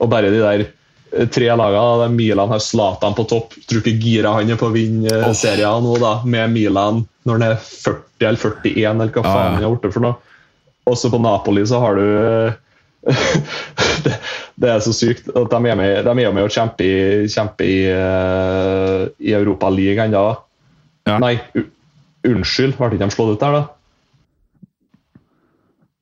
Og bare de der eh, tre lagene, der Milan har Zlatan på topp. Tror ikke gira han er på å vinne oh. Serien nå, da, med Milan når han er 40 eller 41, eller hva faen han ja. ja. er blitt for noe. Også på Napoli så har du eh, det, det er så sykt at de er med, de er med å kjempe i, kjempe i, uh, i Europa League ennå. Ja. Nei, unnskyld, ble ikke de slått ut der, da?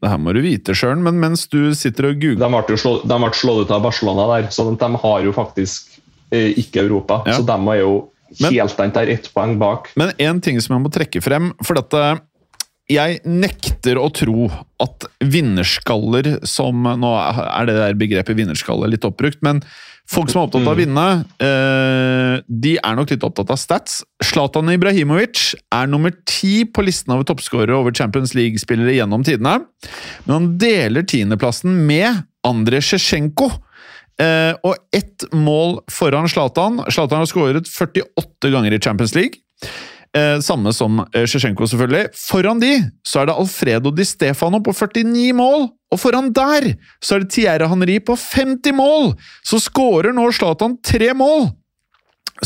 Det her må du vite, Sjøren, men mens du sitter og googler De ble, slå, de ble slått ut av Barcelona der, så de har jo faktisk eh, ikke Europa. Ja. Så de er jo helt den der ett poeng bak. Men en ting som jeg må trekke frem, for dette Jeg nekter å tro at vinnerskaller som Nå er det der begrepet vinnerskalle litt oppbrukt, men folk som er opptatt av å vinne, eh, de er nok litt opptatt av stats. Zlatan Ibrahimovic er nummer ti på listen over toppskårere over Champions League-spillere gjennom tidene. Men han deler tiendeplassen med Andrej Sjetsjenko. Eh, og ett mål foran Zlatan. Zlatan har skåret 48 ganger i Champions League. Eh, samme som Sjesjenko, selvfølgelig. Foran de så er det Alfredo Di Stefano på 49 mål. Og foran der så er det Tierra Henry på 50 mål! Så skårer nå Zlatan tre mål!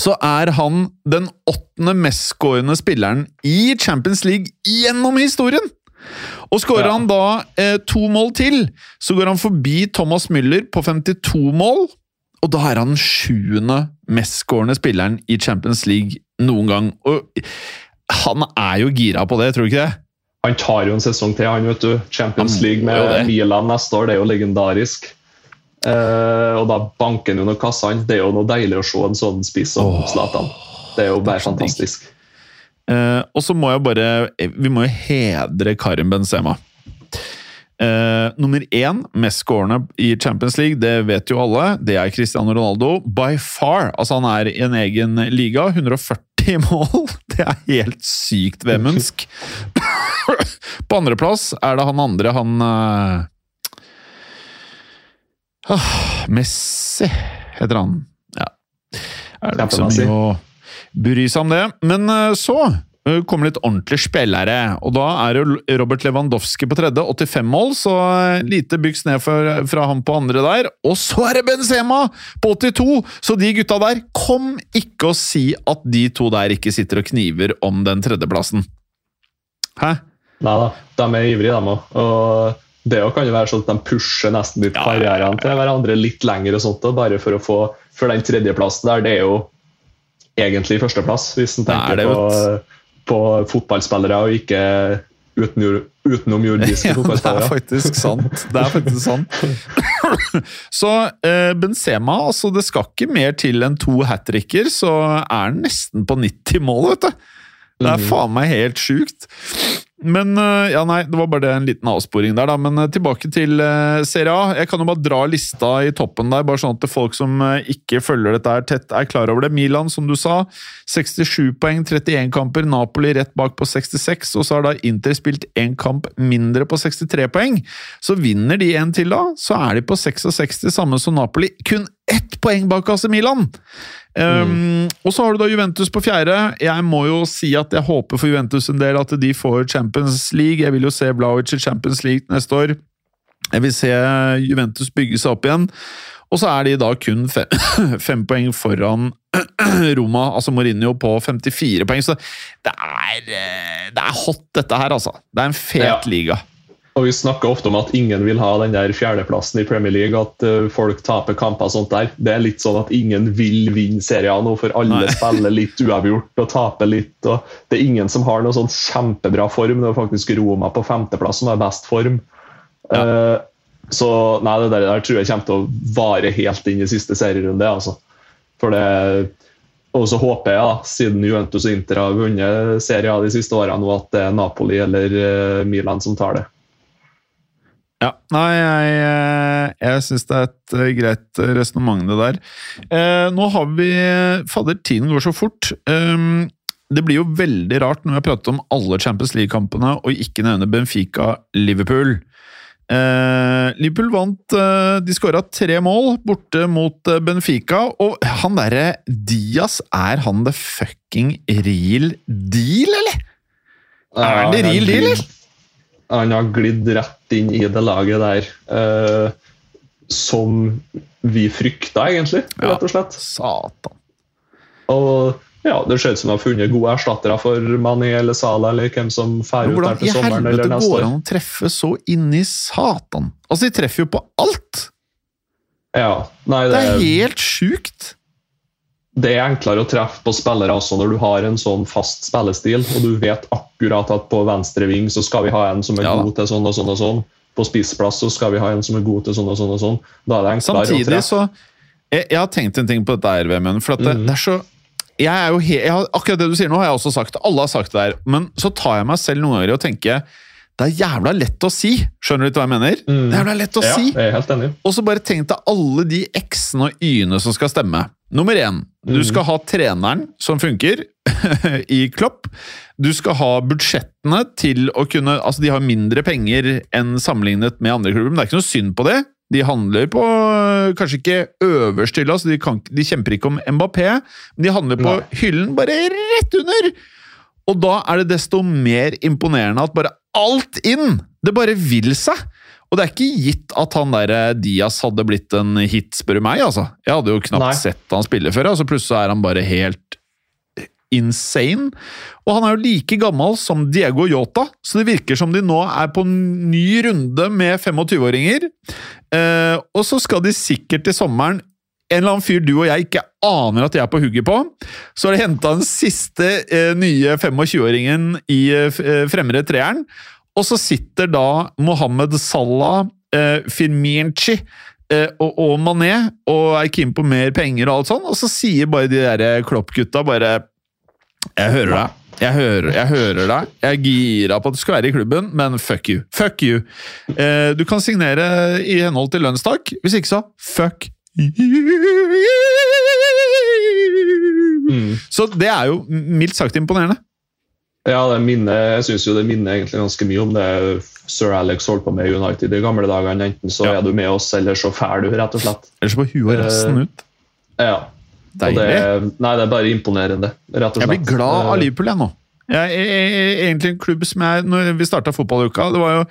Så er han den åttende mestskårende spilleren i Champions League gjennom historien! Og skårer Ja. han da eh, to mål til, så går han forbi Thomas Müller på 52 mål. Og da er han den sjuende mestskårende spilleren i Champions League noen gang. Og han er jo gira på det, tror du ikke det? Han tar jo en sesong til, han, vet du. Champions Han League med. Milan neste år, det er jo legendarisk. Eh, og da banker han jo noen kassene. Det er jo noe deilig å se en sånn spiss som Zlatan. Det er jo bare fantastisk. Eh, og så må jeg bare Vi må jo hedre Karim Benzema. Eh, nummer én mest skårende i Champions League, det vet jo alle. Det er Cristiano Ronaldo. By far. Altså, han er i en egen liga. 140 mål! Det er helt sykt vemundsk. På andreplass er det han andre, han uh, ah, Messi, heter han. Ja. Er det ikke så mye å bry seg om det. Men uh, så kommer litt ordentlige spillere, og da er jo Robert Lewandowski på tredje, 85 mål, så eh, lite byks ned fra, fra ham på andre der. Og så er det Benzema på 82! Så de gutta der, kom ikke og si at de to der ikke sitter og kniver om den tredjeplassen. Hæ? Nei da, de er ivrige, de òg. Og det kan jo være sånn at de pusher nesten litt karrieren til hverandre litt lenger, og sånt, bare for å få For den tredjeplassen der, det er jo egentlig førsteplass, hvis en er tenker det, på, på fotballspillere og ikke utenom jordiske Ja, det er faktisk sant. Det er faktisk sant. Så eh, Benzema, altså det skal ikke mer til enn to hat tricker, så er han nesten på 90 mål, vet du. Det er Mhm. faen meg helt sjukt. Men eh, ja, nei, det var bare en liten avsporing der, da. Men eh, tilbake til eh, Serie A. Jeg kan jo bare dra lista i toppen der, bare sånn at folk som ikke følger dette her tett, er klar over det. Milan, som du sa, 67 poeng, 31 kamper. Napoli rett bak på 66, og så har da Inter spilt én kamp mindre på 63 poeng. Så vinner de en til, da, så er de på 66, samme som Napoli. Kun ett poeng bak AC Milan! Um, Og så har du da Juventus på fjerde. Jeg må jo si at jeg håper for Juventus en del at de får Champions League. Jeg vil jo se Vlaovic i Champions League neste år. Jeg vil se Juventus bygge seg opp igjen. Og så er de da kun fem, fem poeng foran Roma, altså Mourinho, på 54 poeng. Så det er, eh, det er hot, dette her, altså. Det er en fet Ja. liga. Og Vi snakker ofte om at ingen vil ha den der fjerdeplassen i Premier League, at eh, folk taper kamper og sånt der. Det er litt sånn at ingen vil vinne serien nå, for alle Nei. spiller litt uavgjort og taper litt. og Det er ingen som har noe sånn kjempebra form. Det er faktisk Roma på femteplass som har best form. Eh, så nei, det der, der tror jeg kommer til å vare helt inn i siste serierunde. altså. For det og så håper jeg, da, siden Juventus og Inter har vunnet serier de siste årene, at det er Napoli eller eh, Milan som tar det. Ja, Nei, jeg, eh, jeg syns det er et eh, greit resonnement, det der. Eh, nå har vi Fader, tiden går så fort. Um, det blir jo veldig rart når vi har pratet om alle Champions League-kampene og ikke nevne Benfica-Liverpool. Eh, Liverpool vant eh, De skåra tre mål borte mot eh, Benfica, og han derre Diaz, er han the fucking real deal, eller? Er han det real deal, glidd- Han har glidd rett inn i det laget der. eh, som vi frykta, egentlig, Ja. rett og slett. Satan. Og ja, Det ser ut som de har funnet gode erstattere for Mani eller Sala eller hvem som drar ut hvordan i til sommeren eller neste går det år. an å treffe så inni satan? Altså, de treffer jo på alt! Ja, nei, Det det, er helt sjukt! Det er enklere å treffe på spillere også når du har en sånn fast spillestil, og du vet akkurat at på venstre ving så skal vi ha en som er Ja god til sånn og sånn og sånn. På spissplass så skal vi ha en som er god til sånn og sånn og sånn. Da er det enklere å Samtidig treffe. så jeg, jeg har tenkt en ting på dette Vemund, for at det, mm. det er så jeg er jo he jeg har, Akkurat det du sier nå, har jeg også sagt. Alle har sagt det der. Men så tar jeg meg selv noen ganger i å tenke det er jævla lett å si. Skjønner du hva jeg mener? Mm. Det er jævla lett å Ja, si. Og så bare tenk deg alle de x-ene og y-ene som skal stemme. Nummer én, du Mhm. skal ha treneren som funker i Klopp. Du skal ha budsjettene til å kunne Altså, de har mindre penger enn sammenlignet med andre klubber, men det er ikke noe synd på det. De handler på kanskje ikke øverste hylla, så de, kan, de kjemper ikke om Mbappé, men de handler på Nei. hyllen bare rett under! Og da er det desto mer imponerende at bare alt inn! Det bare vil seg! Og det er ikke gitt at han der eh, Diaz hadde blitt en hit, spør du meg. altså. Jeg hadde jo knapt Nei. sett han spille før, og så plutselig er han bare helt insane. Og han er jo like gammel som Diego Yota, så det virker som de nå er på en ny runde med 25-åringer. Eh, og så skal de sikkert til sommeren en eller annen fyr du og jeg ikke aner at de er på hugget på. Så har de henta den siste eh, nye 25-åringen i eh, eh, fremre treeren. Og så sitter da Mohammed Salah, eh, Firminci eh, og, og Mané og er keen på mer penger og alt sånn, og så sier bare de der Klopp-gutta bare Jeg hører deg. Jeg hører, jeg hører deg. Jeg er gira på at du skal være i klubben, men fuck you. Fuck you. Eh, du kan signere i henhold til lønnstak. Hvis ikke, så fuck you. Mm. Så det er jo mildt sagt imponerende. Ja, det minner, jeg syns jo det minner egentlig ganske mye om det sir Alex holdt på med i United i gamle dagene. Enten så Ja. er du med oss, eller så fæl du, rett og slett. Ellers på huet og rassen ut. Ja. Deilig. det, nei, det er bare imponerende, rett og slett. Jeg blir glad av Eh, Liverpool, jeg nå. Jeg er egentlig en klubb som jeg Når vi starta fotballuka, det var jo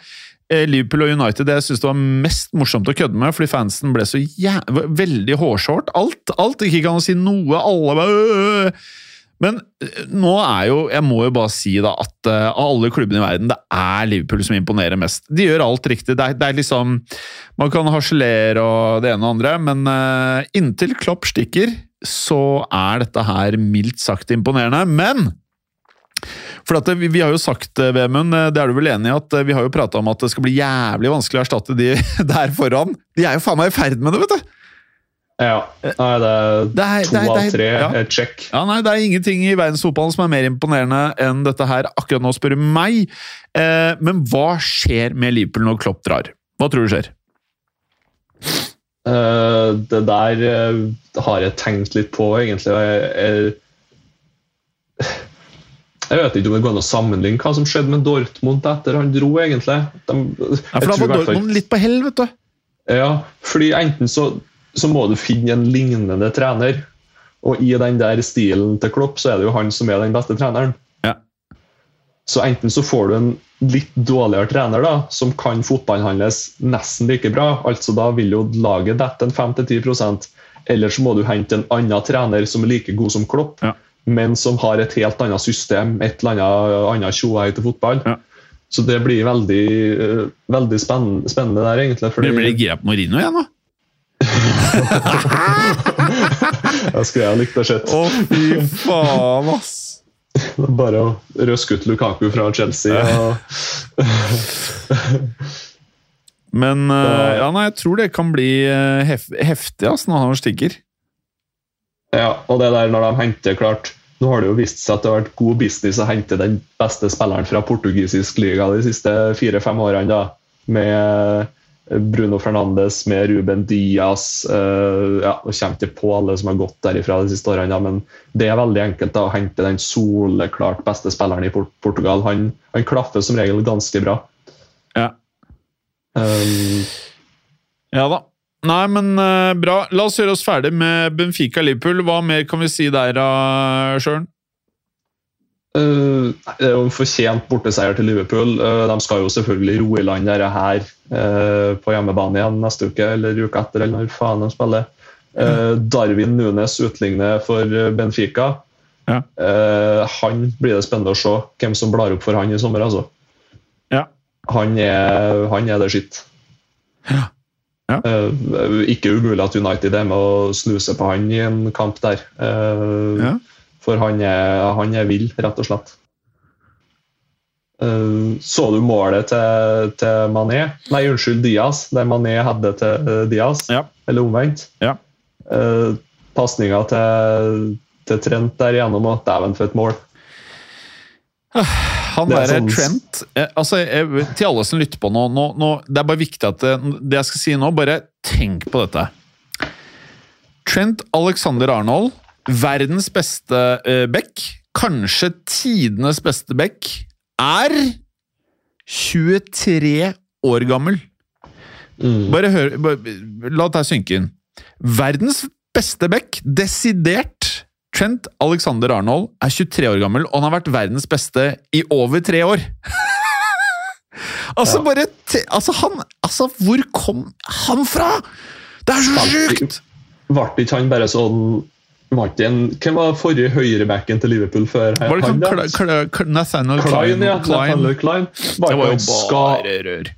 eh, Liverpool og United det jeg synes det var mest morsomt å kødde med, fordi fansen ble så jæv veldig hårsårt. Alt. alt, Ikke kan si noe. Alle bare øh, øh. Men eh, nå er jo Jeg må jo bare si da at uh, av alle klubbene i verden, det er Liverpool som imponerer mest. De gjør alt riktig. Det er, det er liksom Man kan harselere og det ene og andre, men uh, inntil Klopp stikker, så er dette her mildt sagt imponerende. Men for at vi, vi har jo sagt, Vemund, det er du vel enig i, at vi har jo prata om at det skal bli jævlig vanskelig å erstatte de der foran. De er jo faen meg i ferd med det, vet du! Ja. Nei, det er Det er- to det er- av tre ja. check. Ja, nei, Det er ingenting i verdensfotballen som er mer imponerende enn dette her, akkurat nå, spør du meg. Eh, men hva skjer med Liverpool når Klopp drar? Hva tror du skjer? Uh, det der uh, har jeg tenkt litt på, egentlig. Jeg, jeg, jeg vet ikke om det går an å sammenligne hva som skjedde med Dortmund etter han dro, egentlig. De, Ja, for Da var Dortmund litt på hell, vet du. Ja, fordi enten så, så må du finne en lignende trener, og i den der stilen til Klopp, så er det jo han som er den beste treneren. Ja. Så enten så får du en litt dårligere trener da, som kan fotballen nesten like bra, altså da vil jo laget dette en 5-10 eller så må du hente en annen trener som er like god som Klopp, Ja. men som har et helt annet system, et eller annet, annet tjoei til fotball. Ja. Så det blir veldig, eh, veldig spennende, spennende der, egentlig. fordi- Blir det gira på Marino igjen, da? Jeg skulle jeg likt å sett. Å, fy faen, ass! Bare å røske ut Lukaku fra Chelsea. Og, Men uh, ja, nei, jeg tror det kan bli eh, hef heftig ass, når han stikker. ja, og det der når de henter klart Nå har det jo vist seg at det har vært god business å hente den beste spilleren fra portugisisk liga de siste fire-fem årene. da, Med Bruno Fernandes, med Ruben Diaz Uh, ja, Nå kommer ikke på alle som har gått derifra de siste årene, men det er veldig enkelt da, å hente den soleklart beste spilleren i Portugal. Han, han klaffer som regel ganske bra. Ja. Um, Ja da. Nei, men uh, bra. La oss gjøre oss ferdig med Benfica-Liverpool. Hva mer kan vi si der, da, Sjøren? Uh, det er jo en fortjent borteseier til Liverpool. Uh, de skal jo selvfølgelig ro i land dette her uh, på hjemmebane igjen neste uke eller uka etter, eller når faen de spiller. Darwin Nunes utligner for Benfica. Ja. Han blir det spennende å se hvem som blar opp for han i sommer. altså. Ja. Han er, han er det skitt. Ja. Ja. Ikke umulig at United er med å snuse på han i en kamp der. Ja. For han er, han er vill, rett og slett. Uh, så du målet til, til Mané? Nei, unnskyld, Diaz. Der Mané hadde til uh, Diaz. Ja. Eller omvendt. Ja. Uh, Pasninga til, til Trent der igjennom, og dæven for et mål. Han Det er derre sånn- Trent eh, altså, jeg, Til alle som lytter på nå, nå, nå Det er bare viktig at det, det jeg skal si nå, bare tenk på dette. Trent Alexander Arnold, verdens beste eh, back, kanskje tidenes beste back, er 23 år gammel. Mm. Bare hør bare, La dette synke inn. Verdens beste back, desidert Trent Alexander Arnold, er 23 år gammel, og han har vært verdens beste i over tre år! altså, Ja. bare altså, han Altså, hvor kom han fra?! Det er så sjukt! Ble ikke han bare sånn var ikke en, Hvem var forrige høyrebacken til Liverpool før Var det ikke Cl- Nathaniel Klein, Klein? ja. Klein. Var Det var jo bare rør.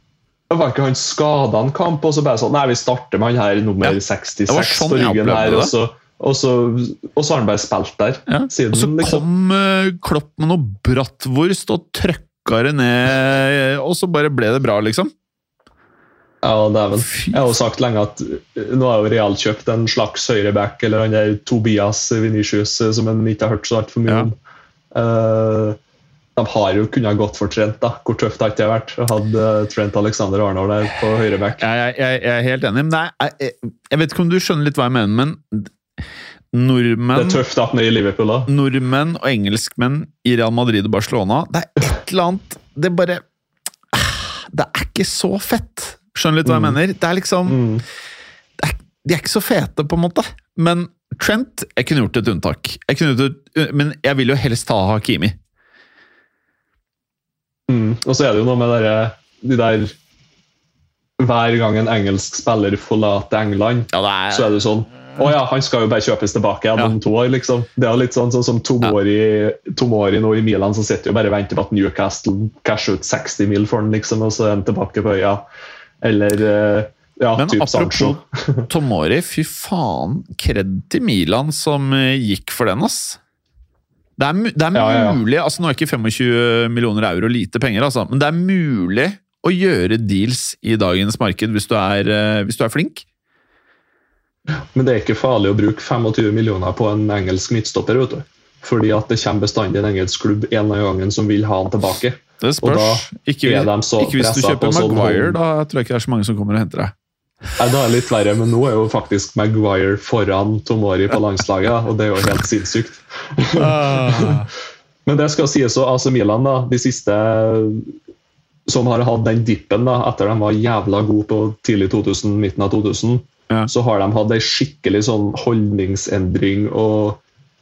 var ikke han skada en kamp, og så bare sånn Nei, vi starter med han her nummer Ja. 66 sånn på ryggen her, og så, og, så, og så har han bare spilt der Ja. siden. Og så liksom. kom eh, Klopp med noe bratwurst og trøkka det ned, og så bare ble det bra, liksom. Ja, dæven. Jeg har jo sagt lenge at eh, nå har jo Real kjøpt en slags høyreback, eller han der Tobias Vinicius, eh, som en ikke har hørt så altfor mye Ja. om. Eh, de har jo kunnet gått for Trent, da. Hvor tøft har ikke det vært? å ha eh, Trent Alexander Arnold der på høyreback. Jeg, jeg, jeg, jeg er helt enig. Men nei, jeg, jeg, jeg vet ikke om du skjønner litt hva jeg mener, men nordmenn Det er tøft at i Liverpool, da. nordmenn og engelskmenn i Real Madrid og Barcelona Det er et eller annet Det bare ah, Det er ikke så fett. Skjønner litt hva jeg Mm. mener? Det er liksom Mm. det er, De er ikke så fete, på en måte. Men Trent Jeg kunne gjort et unntak. Jeg kunne gjort et, men jeg vil jo helst ta Hakimi. Mm. Og så er det jo noe med dere, de der Hver gang en engelsk spiller forlater England, Ja, det så er det sånn Å ja, han skal jo bare kjøpes tilbake igjen Ja. om to år, liksom. Det er litt sånn, sånn som Tomori, Tomori nå i Milan, som sitter jo bare og venter på at Newcastle casher ut 60 mil for han, liksom, og så er han tilbake på øya. Eller eh, ja, Men typ apropos Tomori, fy faen, kred til Milan som eh, gikk for den, ass. Det er, det er Ja, ja, ja. mulig altså Nå er ikke 25 millioner euro lite penger, altså, men det er mulig å gjøre deals i dagens marked hvis du er, eh, hvis du er flink. Men det er ikke farlig å bruke 25 millioner på en engelsk midtstopper. vet du. Fordi at det kommer bestandig en engelsk klubb en av gangen som vil ha han tilbake. Det spørs. ikke, ikke hvis du kjøper sånn Maguire, da tror jeg ikke det er så mange som kommer og henter deg. Nei, det er litt verre, men nå er jo faktisk Maguire foran Tomori på landslaget, og det er jo helt sinnssykt. Men det skal sies også, AC Milan, da, de siste som har hatt den dippen da, etter de var jævla gode på tidlig 2000, midten av 2000, Ja. så har de hatt ei skikkelig sånn holdningsendring og,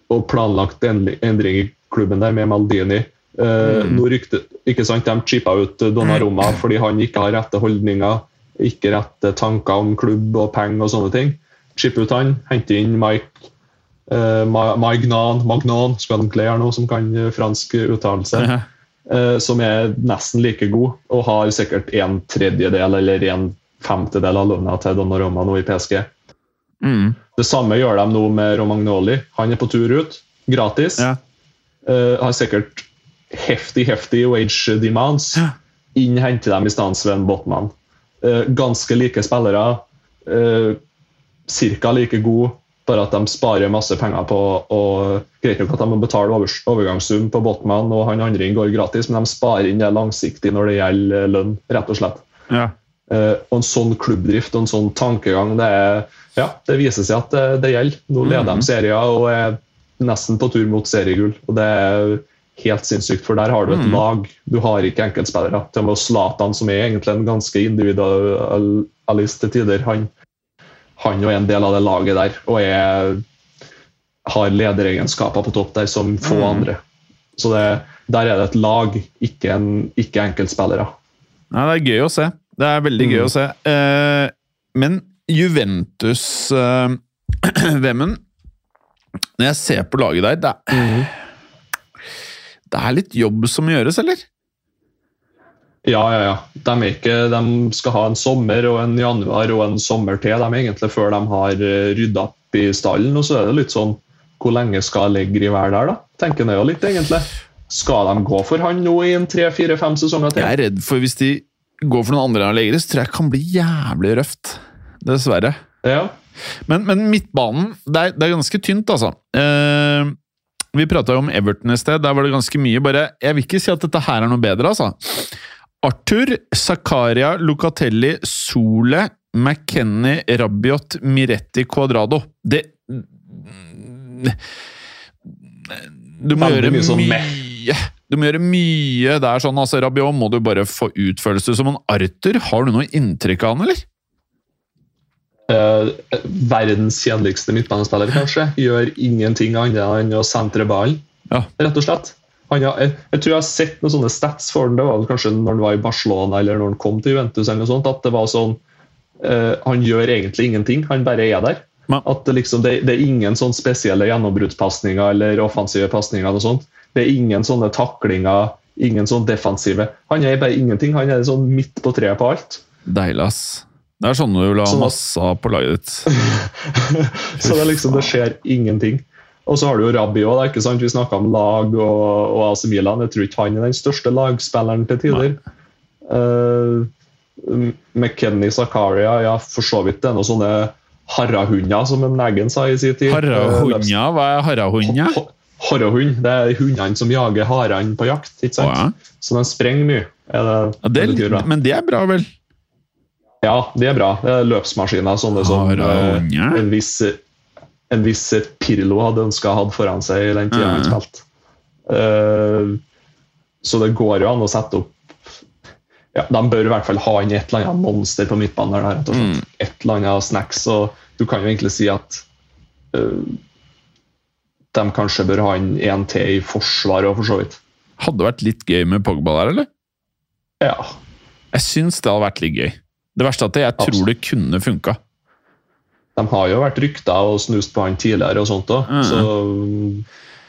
og planlagt endring i klubben der med Maldini. Eh, Mm. nå rykte, ikke sant, De chipa ut Donnarumma fordi han ikke har rette holdninger, ikke rette tanker om klubb og penger og sånne ting. Chip ut han, hente inn Mike uh, Magnan, Magnan gjøre noe som kan eh, fransk uttalelse eh, som er nesten like god, og har sikkert en tredjedel eller en femtedel av lønna til Donnarumma nå i PSG. Mm. Det samme gjør de nå med Romagnoli. Han er på tur ut, gratis. Ja. Eh, har sikkert heftig, heftig wage demands. Inn henter dem i stedet Sven Botman. Eh, ganske like spillere. Uh, Cirka like gode, bare at de sparer masse penger på og Greit nok at de må betale over, overgangssum på Botman, og han andre inn går gratis, men de sparer inn det langsiktig når det gjelder lønn, rett og slett. Ja. Eh, og en sånn klubbdrift og en sånn tankegang, det, er, ja, det viser seg at det, det gjelder. Nå leder Mhm. de serier og er nesten på tur mot seriegull. og Det er helt sinnssykt, for der har du et mm. lag. Du har ikke enkeltspillere. Til og med Zlatan, som er egentlig en ganske individualist til tider, han, han er en del av det laget der og er, har lederegenskaper på topp der som få mm. andre. Så det, der er det et lag, ikke, en, ikke enkeltspillere. Nei, det er gøy å se. Det er veldig gøy Mm. å se. Eh, men Juventus eh, Når jeg ser på laget der, det er, det er litt jobb som gjøres, eller? Ja, ja, ja. De, ikke, de skal ha en sommer og en januar og en sommer til de egentlig før de har eh, rydda opp i stallen. Og så er det litt sånn Hvor lenge skal ligge River der, da? Tenker jeg jo litt, egentlig. Skal de gå for han nå i en tre-fire-fem sesonger til? Jeg er redd for hvis de går for noen andre enn så tror jeg det kan bli jævlig røft. Dessverre. Ja. Men, men midtbanen, det er, det er ganske tynt, altså. Eh, vi prata om Everton i sted. Der var det ganske mye. Bare, jeg vil ikke si at dette her er noe bedre, altså. Arthur, Zakaria, Lucatelli, Sole, McKenny, Rabiot, Miretti, Cuadrado. Det Du må gjøre mye sånn. Du må gjøre mye der sånn. altså Rabiot må du bare få utførelse som en Arthur. Har du noe inntrykk av han, eller? Eh, verdens kjedeligste midtbanespiller, kanskje. Gjør ingenting annet enn å sentre ballen, Ja. rett og slett. Han jeg, jeg tror jeg har sett noen sånne stats for han, det var kanskje når han var i Barcelona eller når han kom til Juventus, eller noe sånt, at det var sånn eh, Han gjør egentlig ingenting, han bare er der. Ja. At det, liksom, det, det er ingen sånn spesielle gjennombruddspasninger eller offensive pasninger. eller sånt. Det er ingen sånne taklinger, ingen sånn defensive. Han er bare ingenting. Han er sånn midt på treet på alt. Deilig, ass. Det er sånn du vil ha Sånn at- masse på laget ditt. Så det, er liksom, det skjer ingenting. Og så har du jo Rabbi òg. Vi snakka om lag og, og AC Milan. Jeg tror ikke han er den største lagspilleren til tider. Uh, McKenny Zakaria, ja, for så vidt. Det er noen sånne harrahunder, som en Eggen sa i sin tid. Harrahunder? Harrahunja? Hva er harrahunder? Harrahund. Det er hundene som jager harene på jakt. ikke sant? Å, ja. Så de sprenger mye. Er det, Ja, det, betyr men det er bra, vel? Ja, det er bra. Det er løpsmaskiner. Sånne som eh, en viss, en viss Pirlo hadde ønska å ha foran seg i den tida han Mm. spilte. Eh, så det går jo an å sette opp ja, De bør i hvert fall ha inn et eller annet monster på midtbanen. der. Mm. Et eller annet snacks. Og du kan jo egentlig si at uh, de kanskje bør ha inn en til i forsvaret òg, for så vidt. Hadde vært litt gøy med Pogba der, eller? Ja, Jeg syns det hadde vært litt gøy. Det verste er at jeg tror det kunne funka. De har jo vært rykta og snust på han tidligere og sånt òg, Mm. så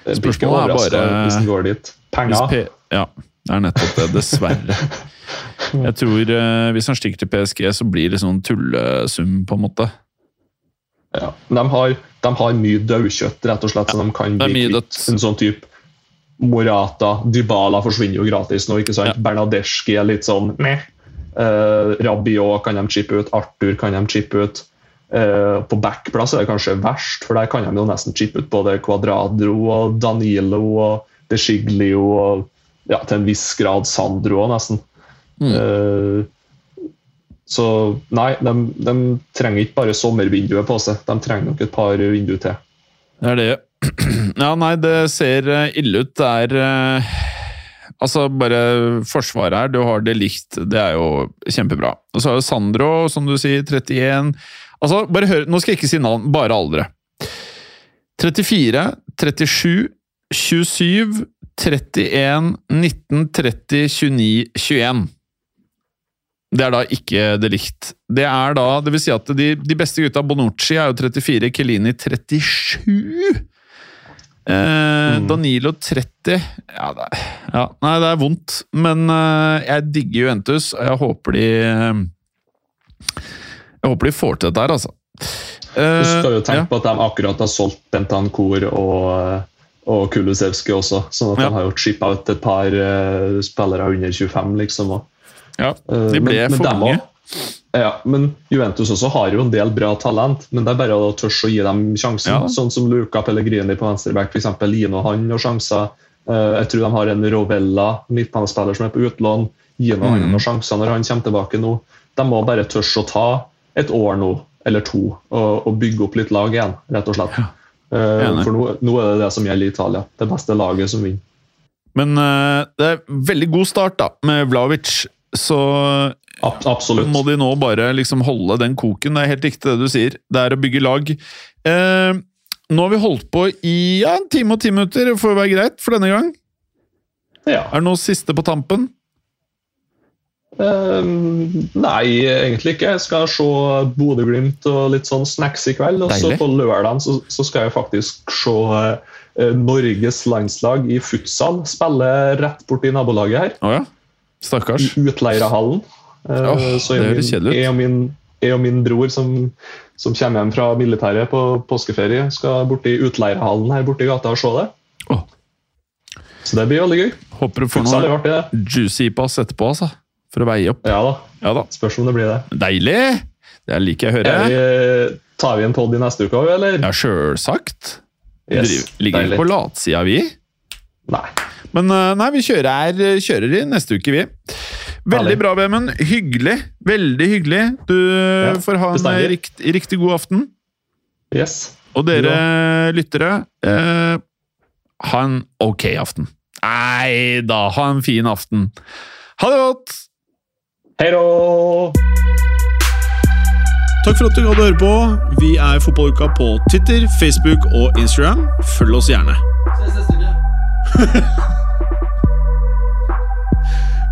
blir ikke Spørsmålet er overraska bare- hvis går dit. Penger. Ja, det er nettopp det. Dessverre. Jeg tror eh, Hvis han stikker til PSG, så blir det sånn tullesum, på en måte. Ja. De, har, de har mye daukjøtt, rett og slett, så de kan bli kvitt en sånn type Morata, Dybala forsvinner jo gratis nå, ikke sant? Ja. Bernadeschi er litt sånn meh. Uh, Rabiot kan de chippe ut, Arthur kan de chippe ut. Eh, på backplass er det kanskje verst, for der kan de jo nesten chippe ut både Quadradro og Danilo og De Sciglio og ja, til en viss grad Sandro òg, nesten. Mm. Eh, så nei, de, de trenger ikke bare sommervinduet på seg, de trenger nok et par vinduer til. Det er det. Ja, nei, det ser ille ut. Det er Altså, bare forsvaret her. Du har det likt. Det er jo kjempebra. Og så har jo Sandro, som du sier, 31 Altså, bare hør Nå skal jeg ikke si navn, bare aldre. 34, 37, 27, 31, 19, 30, 29, 21. Det er da ikke det likt. Det er da, det vil si at de, de beste gutta, Bonucci er jo 34, Kelini 37. Eh, Danilo 30 ja, det, er- ja, Nei, det er vondt, men eh, jeg digger Juventus, og jeg håper de Jeg håper de får til dette her, altså. Eh, Du skal jo tenke ja. på at de akkurat har solgt Bentancour og, og Kulusevski også, sånn at Ja. de har jo chippa ut et par eh, spillere under 25, liksom. Og, ja, eh, de ble men- men for mange. Ja, men Juventus også har jo en del bra talent, men det er bare å tørre å gi dem sjansen. Ja. Sånn som Luca Pellegrini på venstreback, f.eks. Lino han har sjanser. Eh, Jeg tror de har en Rovella, midtbanespiller som er på utlån. Gino han Mm. har sjanser når han kommer tilbake nå. De må bare tørre å ta et år nå, eller to, og, og bygge opp litt lag igjen, rett og slett. Ja. For nå, nå er det det som gjelder i Italia. Det beste laget som vinner. Men eh, det er veldig god start da, med Vlavic, så absolutt. må de nå bare liksom holde den koken. Det er helt riktig det du sier. Det er å bygge lag. Eh, nå har vi holdt på i ja, en time og ti minutter. Det får være greit for denne gang. Ja. Er det noe siste på tampen? Eh, nei, egentlig ikke. Jeg skal se Bodø-Glimt og litt sånn snacks i kveld. Og så på lørdagen så, så skal jeg faktisk se eh, Norges landslag i futsal spille rett borti nabolaget her. Oh, ja. Stakkars. I Utleirahallen. Eh, Åh, så det jeg, høres kjedelig ut. jeg, og min, jeg og min bror som, som kommer hjem fra militæret på påskeferie, skal borti utleierhallen her borti gata og se det. Oh. Så det blir veldig gøy. Håper du får Futsal noe artig, juicy pass etterpå, altså. For å veie opp. Ja da. Ja da. Spørs om det blir det. Deilig! Det liker jeg å høre. Vi, tar vi en pod i neste uke òg, eller? Ja, sjølsagt. Vi Yes, ligger deilig. ikke på latsida, vi. Nei. Men eh, nei, vi kjører, her, kjører i neste uke, vi. Veldig bra, Vemund. Hyggelig. Veldig hyggelig. Du får ha en rikt, riktig god aften. Yes. Og dere lyttere, eh, ha en ok aften. Nei da, ha en fin aften. Ha det godt! Hei då! Takk for at du hadde høre på. Vi er Fotballuka på Twitter, Facebook og Instagram. Følg oss gjerne.